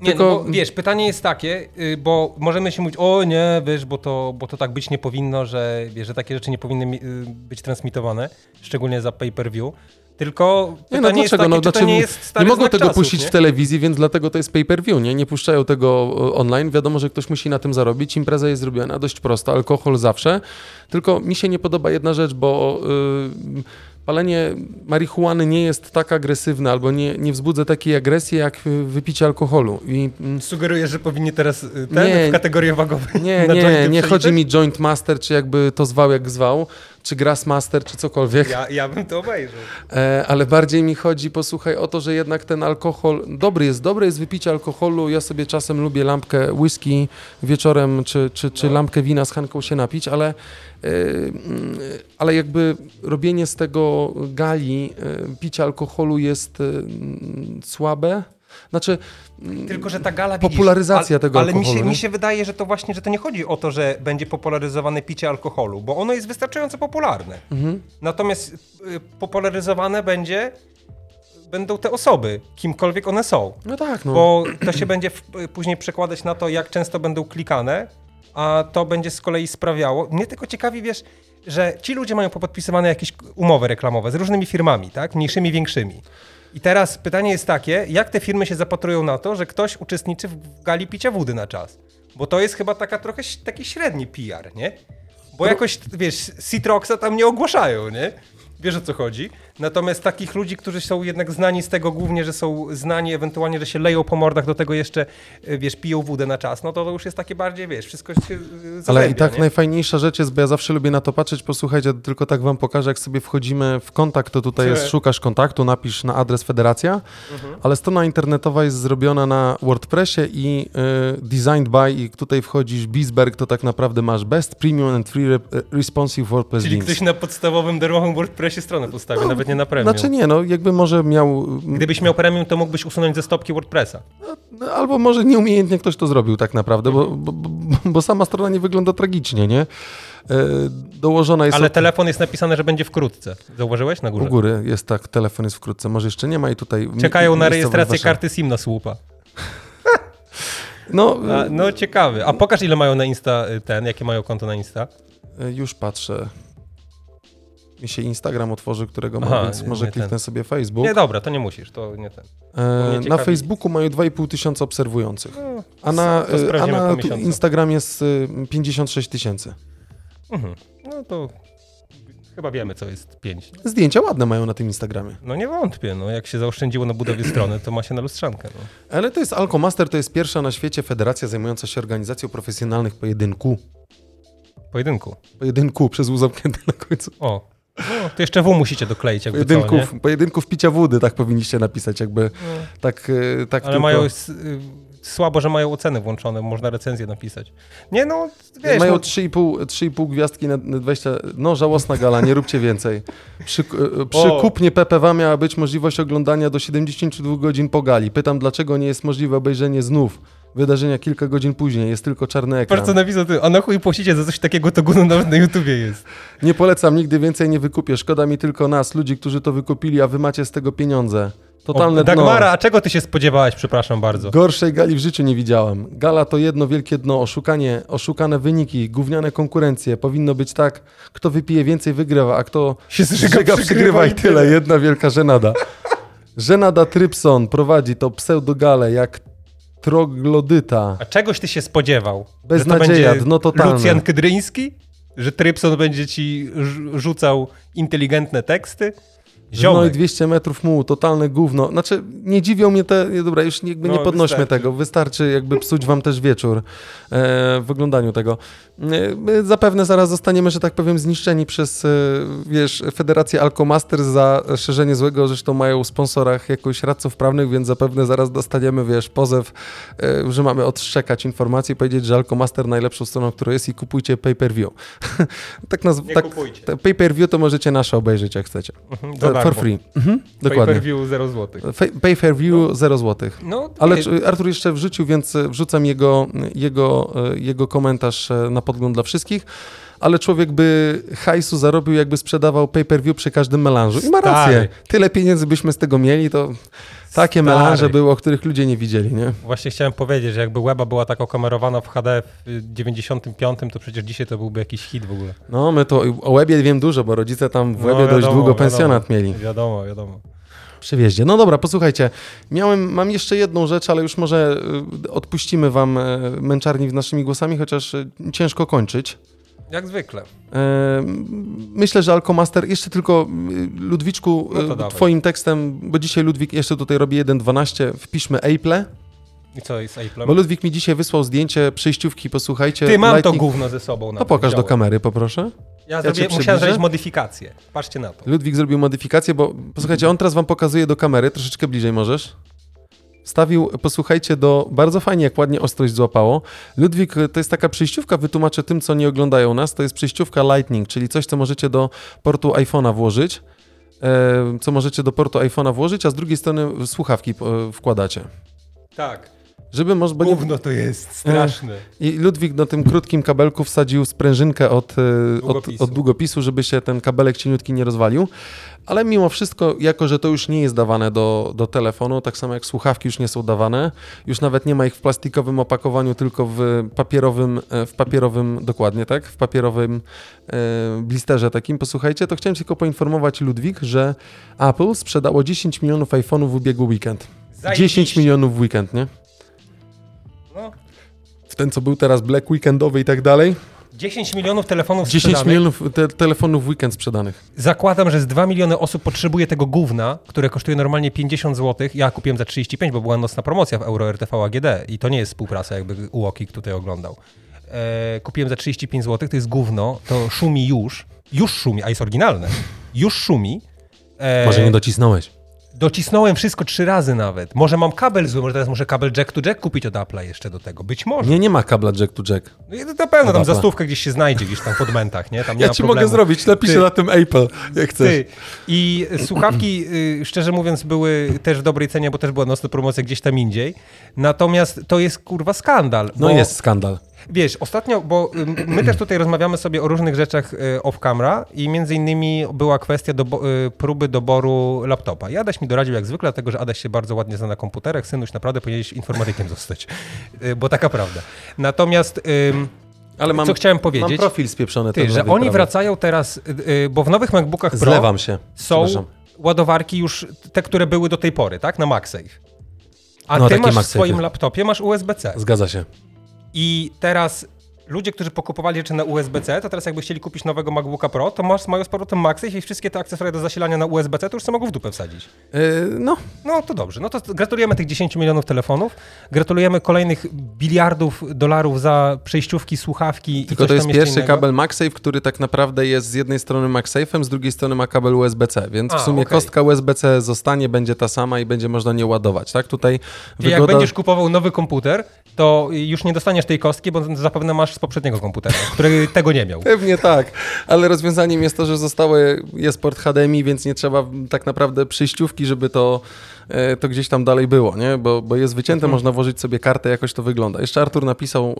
Nie, Tylko- no bo, wiesz, pytanie jest takie, y, bo możemy się mówić, o nie, wiesz, bo to, bo to tak być nie powinno, że, wiesz, że takie rzeczy nie powinny y, być transmitowane, szczególnie za pay-per-view. Tylko Nie, no dlaczego? takie, no, czy znaczy, to nie nie mogą tego czasów, puścić nie? w telewizji, więc dlatego to jest pay-per-view, nie? Nie puszczają tego online. Wiadomo, że ktoś musi na tym zarobić. Impreza jest zrobiona dość prosto, alkohol zawsze. Tylko mi się nie podoba jedna rzecz, bo y, palenie marihuany nie jest tak agresywne albo nie, nie wzbudza takiej agresji jak wypicie alkoholu. I mm, Sugerujesz, że powinni teraz y, ten Nie. w kategorii wagowej nie, nie, jointy nie chodzi mi joint master, czy jakby to zwał jak zwał, czy grassmaster, czy cokolwiek. Ja, ja bym to obejrzał. E, ale bardziej mi chodzi, posłuchaj, o to, że jednak ten alkohol, dobry jest, dobre jest wypicie alkoholu, ja sobie czasem lubię lampkę whisky wieczorem, czy, czy, czy No. lampkę wina z Hanką się napić, ale, e, mm, ale jakby robienie z tego gali, e, picie alkoholu jest e, mm, słabe, Znaczy, Tylko, że ta gala Popularyzacja widzisz, tego Ale mi alkoholu, się, nie? mi się wydaje, że to właśnie, że to nie chodzi o to, że będzie popularyzowane picie alkoholu, bo ono jest wystarczająco popularne. Mhm. Natomiast y, popularyzowane będzie będą te osoby, kimkolwiek one są. no tak, no. Bo to się będzie w, później przekładać na to, jak często będą klikane, a to będzie z kolei sprawiało. Mnie tylko ciekawi, wiesz, że ci ludzie mają popodpisywane jakieś umowy reklamowe z różnymi firmami, tak? Mniejszymi, większymi. I teraz pytanie jest takie, jak te firmy się zapatrują na to, że ktoś uczestniczy w gali picia wody na czas? Bo to jest chyba taka trochę taki średni PR, nie? Bo jakoś, wiesz, Citroxa tam nie ogłaszają, nie? Wiesz o co chodzi? Natomiast takich ludzi, którzy są jednak znani z tego głównie, że są znani ewentualnie, że się leją po mordach, do tego jeszcze, y, wiesz, piją wódę na czas, no to, to już jest takie bardziej, wiesz, wszystko się Ale zazębia, i tak nie? najfajniejsza rzecz jest, bo ja zawsze lubię na to patrzeć, posłuchajcie, tylko tak wam pokażę, jak sobie wchodzimy w kontakt, to tutaj jest, Czy- szukasz kontaktu, napisz na adres Federacja, Mhm. ale strona internetowa jest zrobiona na WordPressie i y, designed by i tutaj wchodzisz Bisberg, to tak naprawdę masz best premium and free re responsive WordPress Czyli themes. ktoś na podstawowym darmowym WordPressie stronę postawi, nawet nie na premium. Znaczy nie, no jakby może miał, Gdybyś miał premium, to mógłbyś usunąć ze stopki WordPressa. no, albo może nieumiejętnie ktoś to zrobił tak naprawdę, bo, bo, bo, sama strona nie wygląda tragicznie, nie? E, dołożona jest Ale od- telefon jest napisane, że będzie wkrótce. Zauważyłeś na u górze? góry, jest tak, telefon jest wkrótce, może jeszcze nie ma i tutaj... Czekają na rejestrację karty SIM na słupa. No, A, no ciekawy. A pokaż ile mają na Insta y, ten, jakie mają konto na Insta. e, już patrzę. Mi się Instagram otworzy, którego Aha, ma, więc może nie ten. kliknę sobie Facebook. Nie, dobra, to nie musisz, to nie ten. E, na Facebooku mają 2,5 tysiąca obserwujących, No, a na, e, a na. Instagram jest e, 56 tysięcy. Mhm. No to chyba wiemy, co jest 5. Zdjęcia ładne mają na tym Instagramie. No nie wątpię, no jak się zaoszczędziło na budowie strony, to ma się na lustrzankę. No. Ale to jest Alkomaster, to jest pierwsza na świecie federacja zajmująca się organizacją profesjonalnych pojedynku. Pojedynku. Pojedynku przez łzowkę na końcu. O, no, to jeszcze W musicie dokleić jakby co, nie? Pojedynków, pojedynków picia wody, tak powinniście napisać, jakby tak, e, tak Ale tylko. mają y, słabo, że mają oceny włączone, można recenzję napisać. Nie no, wiesz, Mają no, 3,5, 3,5 gwiazdki na na 20. No, żałosna gala, nie róbcie więcej. Przy, e, przy O. kupnie PPW miała być możliwość oglądania do 72 godzin po gali. Pytam, dlaczego nie jest możliwe obejrzenie znów wydarzenia kilka godzin później. Jest tylko czarny ekran. patrz co napisał ty, a na chuj płacicie za coś takiego, to gówno nawet na YouTubie jest. Nie polecam, nigdy więcej nie wykupię. Szkoda mi tylko nas, ludzi, którzy to wykupili, a wy macie z tego pieniądze. Totalne o, dno. Dagmara, a czego ty się spodziewałaś, przepraszam bardzo? Gorszej gali w życiu nie widziałam. Gala to jedno wielkie dno, oszukanie, oszukane wyniki, gówniane konkurencje. Powinno być tak, kto wypije więcej wygrywa, a kto Się zżyga, przegrywa i tyle. Jedna wielka żenada. Żenada Trypson prowadzi to pseudogalę jak troglodyta. A czegoś ty się spodziewał? Beznadzieja, dno totalne. Lucjan Kydryński? Że Trypson będzie ci rz- rzucał inteligentne teksty? No i Ziomek. 200 metrów mułu, totalne gówno. Znaczy, nie dziwią mnie te, dobra, już jakby nie No, podnośmy wystarczy. tego, wystarczy jakby psuć wam też wieczór e, w oglądaniu tego. My zapewne zaraz zostaniemy, że tak powiem, zniszczeni przez, e, wiesz, Federację Alkomaster za szerzenie złego, zresztą mają w sponsorach jakoś radców prawnych, więc zapewne zaraz dostaniemy, wiesz, pozew, e, że mamy odszczekać informacje i powiedzieć, że Alkomaster najlepszą stroną, która jest i kupujcie pay-per-view. tak nazw- Nie tak, kupujcie. te Pay-per-view to możecie nasze obejrzeć, jak chcecie. Mhm, za darmo. For free. Mhm, Pay dokładnie. per view 0 zł. Fa- Pay per view 0 zł. No, Ale Artur jeszcze wrzucił, więc wrzucam jego, jego, jego komentarz na podgląd dla wszystkich. Ale człowiek by hajsu zarobił, jakby sprzedawał pay per view przy każdym melanżu. I ma rację. Stary. Tyle pieniędzy byśmy z tego mieli, to takie Stary. melanże były, o których ludzie nie widzieli, nie? Właśnie chciałem powiedzieć, że jakby Weba była tak okamerowana w HD w 95, to przecież dzisiaj to byłby jakiś hit w ogóle. No, my to o Łebie wiem dużo, bo rodzice tam w No, Łebie dość wiadomo, długo wiadomo. pensjonat mieli. Wiadomo, wiadomo. Przywieździe. No dobra, posłuchajcie, miałem, mam jeszcze jedną rzecz, ale już może y, odpuścimy wam e, męczarni z naszymi głosami, chociaż e, ciężko kończyć. Jak zwykle. Myślę, że Alkomaster, jeszcze tylko y, Ludwiczku, No to y, dawaj. twoim tekstem, bo dzisiaj Ludwik jeszcze tutaj robi 1.12, wpiszmy Apple, I co jest Apple? bo Ludwik mi dzisiaj wysłał zdjęcie przejściówki, posłuchajcie. Ty, mam to Lightning- gówno ze sobą. To nawet pokaż do kamery, poproszę. Ja, Ja zrobię, musiałem zrobić modyfikację. Patrzcie na to. Ludwik zrobił modyfikację, bo posłuchajcie, on teraz wam pokazuje do kamery, troszeczkę bliżej możesz. Stawił, posłuchajcie, do. Bardzo fajnie, jak ładnie ostrość złapało. Ludwik to jest taka przejściówka, wytłumaczę tym, co nie oglądają nas. To jest przejściówka Lightning, czyli coś, co możecie do portu iPhone'a włożyć. E, co możecie do portu iPhone'a włożyć, a z drugiej strony słuchawki e, wkładacie. Tak. Żeby może, bo Gówno to jest straszne. I Ludwik na tym krótkim kabelku wsadził sprężynkę od długopisu. Od, od długopisu, żeby się ten kabelek cieniutki nie rozwalił. Ale mimo wszystko, jako że to już nie jest dawane do, do telefonu, tak samo jak słuchawki już nie są dawane, już nawet nie ma ich w plastikowym opakowaniu, tylko w papierowym, e, w papierowym dokładnie, tak? W papierowym e, blisterze takim. Posłuchajcie, to chciałem tylko poinformować Ludwik, że Apple sprzedało 10 milionów iPhone'ów w ubiegły weekend. 10 Zajebiście. milionów w weekend, nie? W ten, co był teraz Black Weekendowy i tak dalej. 10 milionów telefonów 10 sprzedanych. milionów te, telefonów w weekend sprzedanych. Zakładam, że z 2 miliony osób potrzebuje tego gówna, które kosztuje normalnie 50 zł. Ja kupiłem za 35, bo była nocna promocja w Euro RTV AGD i to nie jest współpraca, jakby Uokik tutaj oglądał. E, kupiłem za 35 zł, to jest gówno, to szumi już, już szumi, a jest oryginalne, już szumi. E, Może nie docisnąłeś. Docisnąłem wszystko trzy razy nawet. Może mam kabel zły, może teraz muszę kabel jack to jack kupić od Apple'a jeszcze do tego. Być może. Nie, nie ma kabla jack to jack. No na pewno tam Dobra. za stówkę gdzieś się znajdzie, gdzieś tam pod mentach, nie? Tam nie Ja ci problemu. mogę zrobić, napiszę na tym Apple, jak chcesz. Ty. I słuchawki, y, szczerze mówiąc, były też w dobrej cenie, bo też była nocna promocja gdzieś tam indziej. Natomiast to jest kurwa skandal. No jest skandal. Wiesz, ostatnio, bo my też tutaj rozmawiamy sobie o różnych rzeczach y, off camera i między innymi była kwestia dobo- y, próby doboru laptopa. I Adaś mi doradził jak zwykle, dlatego że Adaś się bardzo ładnie zna na komputerach. Synuś, naprawdę powinieneś informatykiem zostać, Y, bo taka prawda. Natomiast... ym, Ale mam, Co chciałem mam powiedzieć? profil spieprzony. Ty, że oni prawy. wracają teraz, y, y, bo w nowych MacBookach Pro Zlewam się. są ładowarki już te, które były do tej pory, tak? Na MagSafe. A No, ty masz w swoim laptopie masz USB-C. Zgadza się. I teraz ludzie, którzy pokupowali rzeczy na USB-C, to teraz jakby chcieli kupić nowego MacBooka Pro, to masz, mają z powrotem MagSafe i wszystkie te akcesoria do zasilania na USB-C to już sobie mogą w dupę wsadzić. Yy, no, No to dobrze. No to gratulujemy tych 10 milionów telefonów. Gratulujemy kolejnych biliardów dolarów za przejściówki, słuchawki tylko i to jest pierwszy innego. kabel MagSafe, który tak naprawdę jest z jednej strony MagSafe'em, z drugiej strony ma kabel USB-C, więc A, w sumie okej. kostka USB-C zostanie, będzie ta sama i będzie można nie ładować, tak? Tutaj Czyli jak będziesz kupował nowy komputer, to już nie dostaniesz tej kostki, bo zapewne masz z poprzedniego komputera, który tego nie miał. Pewnie tak, ale rozwiązaniem jest to, że zostały, jest port HDMI, więc nie trzeba tak naprawdę przyjściówki, żeby to, to gdzieś tam dalej było, nie? Bo, bo jest wycięte, Mhm. można włożyć sobie kartę, jakoś to wygląda. Jeszcze Artur napisał,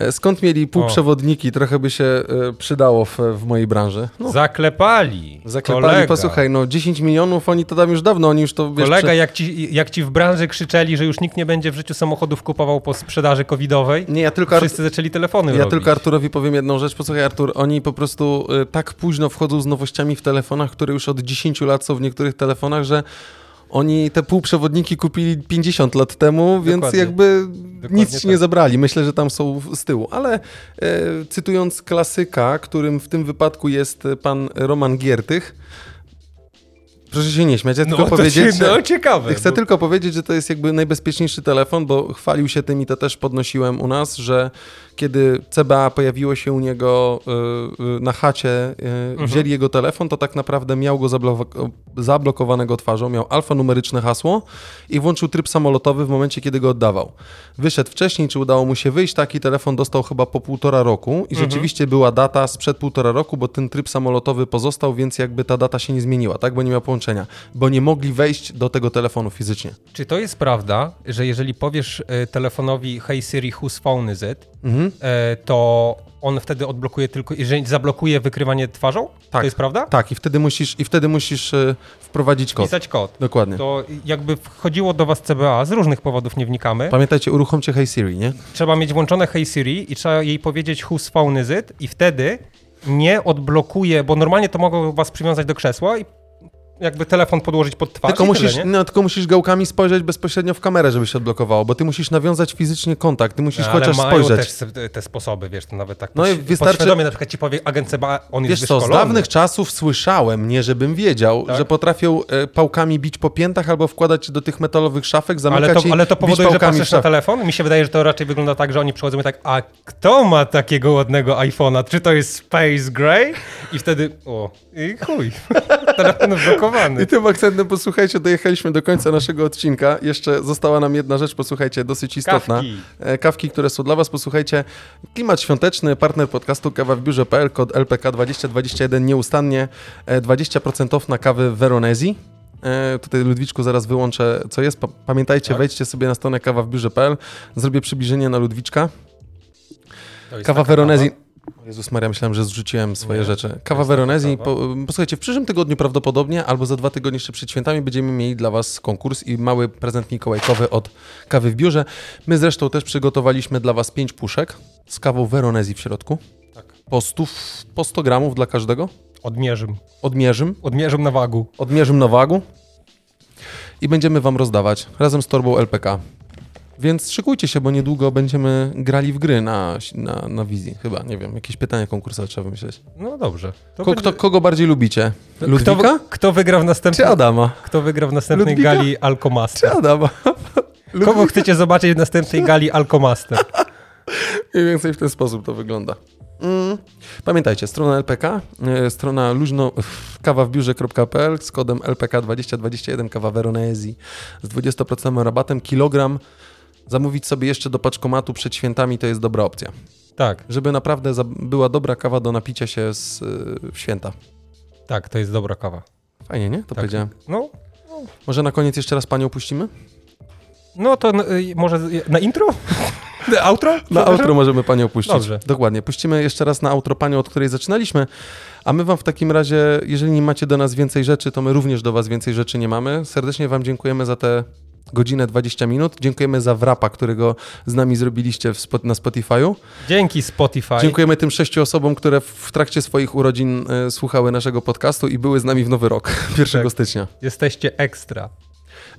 e, e, skąd mieli półprzewodniki, trochę by się e, przydało w, w mojej branży. No, Zaklepali. zaklepali, Kolega. posłuchaj, no 10 milionów, oni to tam już dawno, oni już to, wiesz, Kolega, prze- jak ci, jak ci w branży krzyczeli, że już nikt nie będzie w życiu samochodów kupował po sprzedaży covidowej, Nie, ja tylko, Ar- wszyscy zaczęli telefony ja robić. tylko Arturowi powiem jedną rzecz. Posłuchaj, Artur, oni po prostu tak późno wchodzą z nowościami w telefonach, które już od 10 lat są w niektórych telefonach, że oni te półprzewodniki kupili 50 lat temu, więc Dokładnie. jakby nic ci tak. nie zabrali. Myślę, że tam są z tyłu. Ale e, cytując klasyka, którym w tym wypadku jest pan Roman Giertych, proszę się nie śmiać, ja No tylko to powiedzieć, się, no ciekawe. Chcę bo- tylko powiedzieć, że to jest jakby najbezpieczniejszy telefon, bo chwalił się tym i to też podnosiłem u nas, że kiedy CBA pojawiło się u niego y, y, na chacie, y, wzięli jego telefon, to tak naprawdę miał go zablo- zablokowanego twarzą, miał alfanumeryczne hasło i włączył tryb samolotowy w momencie, kiedy go oddawał. Wyszedł wcześniej, czy udało mu się wyjść, taki telefon dostał chyba po półtora roku i rzeczywiście była data sprzed półtora roku, bo ten tryb samolotowy pozostał, więc jakby ta data się nie zmieniła, tak, bo nie miał połączenia, bo nie mogli wejść do tego telefonu fizycznie. Czy to jest prawda, że jeżeli powiesz telefonowi Hey Siri, whose phone is it, Mhm. E, to on wtedy odblokuje tylko, jeżeli zablokuje wykrywanie twarzą? Tak. To jest prawda? Tak, i wtedy musisz, i wtedy musisz e, wprowadzić kod. Pisać kod. Dokładnie. To jakby wchodziło do was CBA, z różnych powodów nie wnikamy. Pamiętajcie, uruchomcie Hey Siri, nie? Trzeba mieć włączone Hey Siri i trzeba jej powiedzieć whose phone is it i wtedy nie odblokuje, bo normalnie to mogą was przywiązać do krzesła i jakby telefon podłożyć pod twarz Tylko musisz, tyle, no, tylko musisz gałkami spojrzeć bezpośrednio w kamerę, żeby się odblokowało, bo ty musisz nawiązać fizycznie kontakt, ty musisz No, ale chociaż mają spojrzeć. też te, sposoby, wiesz, to nawet tak No i wystarczy- na przykład ci powie agent CBA, on Wiesz jest co, z dawnych czasów słyszałem, nie żebym wiedział, Tak? że potrafią e, pałkami bić po piętach albo wkładać do tych metalowych szafek, zamykać ale to, i ale to powoduje, że patrzysz na telefon? Mi się wydaje, że to raczej wygląda tak, że oni przychodzą i tak, a kto ma takiego ładnego iPhone'a? Czy to jest Space Gray? I wtedy, o, i chuj, telefon blokowany. I tym akcentem, posłuchajcie, dojechaliśmy do końca naszego odcinka. Jeszcze została nam jedna rzecz, posłuchajcie, dosyć istotna. Kawki. E, Kawki, które są dla Was, posłuchajcie. Klimat świąteczny, partner podcastu Kawa w biurze.pl, kod LPK 2021 nieustannie, e, 20% off na kawy w Veronezi. E, tutaj Ludwiczku zaraz wyłączę, co jest. Pa pamiętajcie, Tak. wejdźcie sobie na stronę kawawbiurze.pl. Zrobię przybliżenie na Ludwiczka. Kawa Veronezi. O Jezus Maria, myślałem, że zrzuciłem swoje Nie, rzeczy. Kawa taka Po, posłuchajcie, w przyszłym tygodniu prawdopodobnie, albo za dwa tygodnie jeszcze przed świętami będziemy mieli dla was konkurs i mały prezent mikołajkowy od kawy w biurze. My zresztą też przygotowaliśmy dla was pięć puszek z kawą Veronezi w środku. Tak. Po 100, po 100 gramów dla każdego. Odmierzym. Odmierzym. Odmierzym na wagu. Odmierzym na wagu. I będziemy wam rozdawać razem z torbą LPK. Więc szykujcie się, bo niedługo będziemy grali w gry na, na, na wizji. Chyba, nie wiem, jakieś pytanie konkursowe trzeba wymyśleć. No dobrze. Ko, będzie- kto, kogo bardziej lubicie? kto, Ludwika? kto wygra w Czy następnej, Adama? kto wygra w następnej Ludwika? gali Czy Alkomaster? Adama? Kogo chcecie zobaczyć w następnej gali Alkomaster? Mniej więcej w ten sposób to wygląda. Mm. Pamiętajcie, strona LPK, e, strona luźno kawawbiurze.pl z kodem LPK2021 kawa Veronesi z 20% rabatem kilogram. Zamówić sobie jeszcze do paczkomatu przed świętami to jest dobra opcja. Tak, Żeby naprawdę była dobra kawa do napicia się z, y, w święta. tak, to jest dobra kawa. Fajnie, nie? To Tak. powiedziałem. No, Może na koniec jeszcze raz panią puścimy? no to y, może na intro? Na outro? Na outro możemy panią puścić. Dobrze. Dokładnie. Puścimy jeszcze raz na outro panią, od której zaczynaliśmy. A my wam w takim razie, jeżeli nie macie do nas więcej rzeczy, to my również do was więcej rzeczy nie mamy. Serdecznie wam dziękujemy za te godzinę 20 minut. Dziękujemy za wrapa, którego z nami zrobiliście spot- na Spotify'u. Dzięki Spotify. Dziękujemy tym sześciu osobom, które w trakcie swoich urodzin e, słuchały naszego podcastu i były z nami w nowy rok, 1 Tak. stycznia. Jesteście ekstra.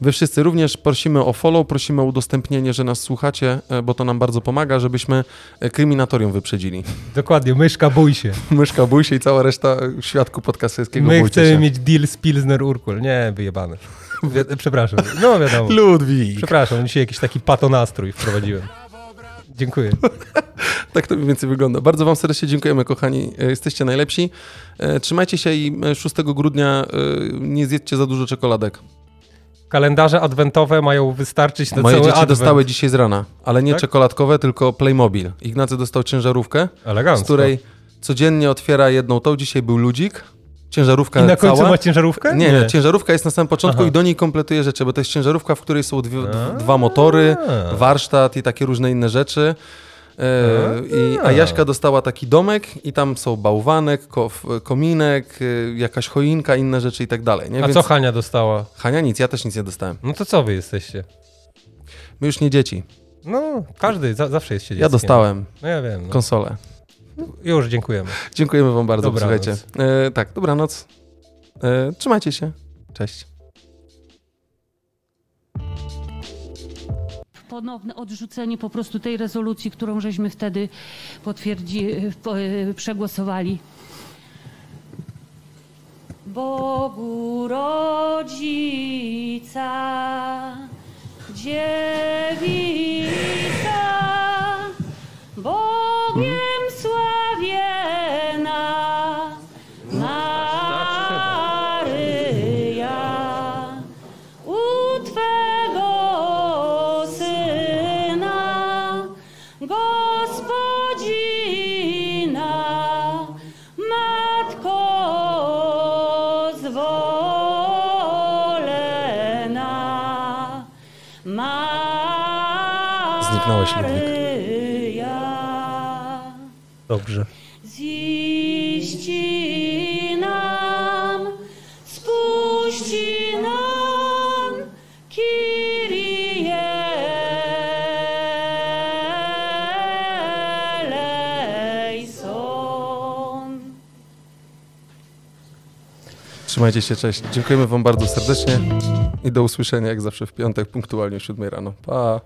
Wy wszyscy również prosimy o follow, prosimy o udostępnienie, że nas słuchacie, e, bo to nam bardzo pomaga, żebyśmy e, kryminatorium wyprzedzili. Dokładnie, myszka bój się. Myszka, bój się i cała reszta świadku podcasterskiego My chcemy się. mieć deal z Pilsner Urkul. Nie, wyjebane. Wi- przepraszam. No wiadomo. Ludwik. Przepraszam, dzisiaj jakiś taki patonastrój wprowadziłem. Dziękuję. Tak to mniej więcej wygląda. Bardzo wam serdecznie dziękujemy, kochani. E, Jesteście najlepsi. E, Trzymajcie się i e, 6 grudnia e, nie zjedzcie za dużo czekoladek. Kalendarze adwentowe mają wystarczyć na Moje cały dzieci adwent. dostały dzisiaj z rana, ale nie Tak? czekoladkowe, tylko Playmobil. Ignacy dostał ciężarówkę, Elegancko. z której codziennie otwiera jedną tą. Dzisiaj był ludzik. Ciężarówka I na końcu cała. ma ciężarówkę? Nie, nie, ciężarówka jest na samym początku Aha. i do niej kompletuje rzeczy, bo to jest ciężarówka, w której są dwie, A. dwa motory, A. warsztat i takie różne inne rzeczy. E, i, a A. Jaśka dostała taki domek i tam są bałwanek, ko, kominek, e, jakaś choinka, inne rzeczy i tak dalej. Nie? A Więc co Hania dostała? Hania nic, ja też nic nie dostałem. No to co wy jesteście? My już nie dzieci. No, każdy za, zawsze jest się Ja dzieckiem. dostałem No ja wiem. No. konsolę. Już, dziękujemy. Dziękujemy wam bardzo, Dobranoc. słuchajcie. E, tak, dobranoc. E, trzymajcie się. Cześć. ponowne odrzucenie po prostu tej rezolucji, którą żeśmy wtedy potwierdzi, po- e, przegłosowali. Bogu rodzica, dziewica, Bogiem sławiena, Dobrze. Ziści nam, spuści nam, eleison. Trzymajcie się, cześć. Dziękujemy wam bardzo serdecznie i do usłyszenia jak zawsze w piątek punktualnie o 7 rano. Pa!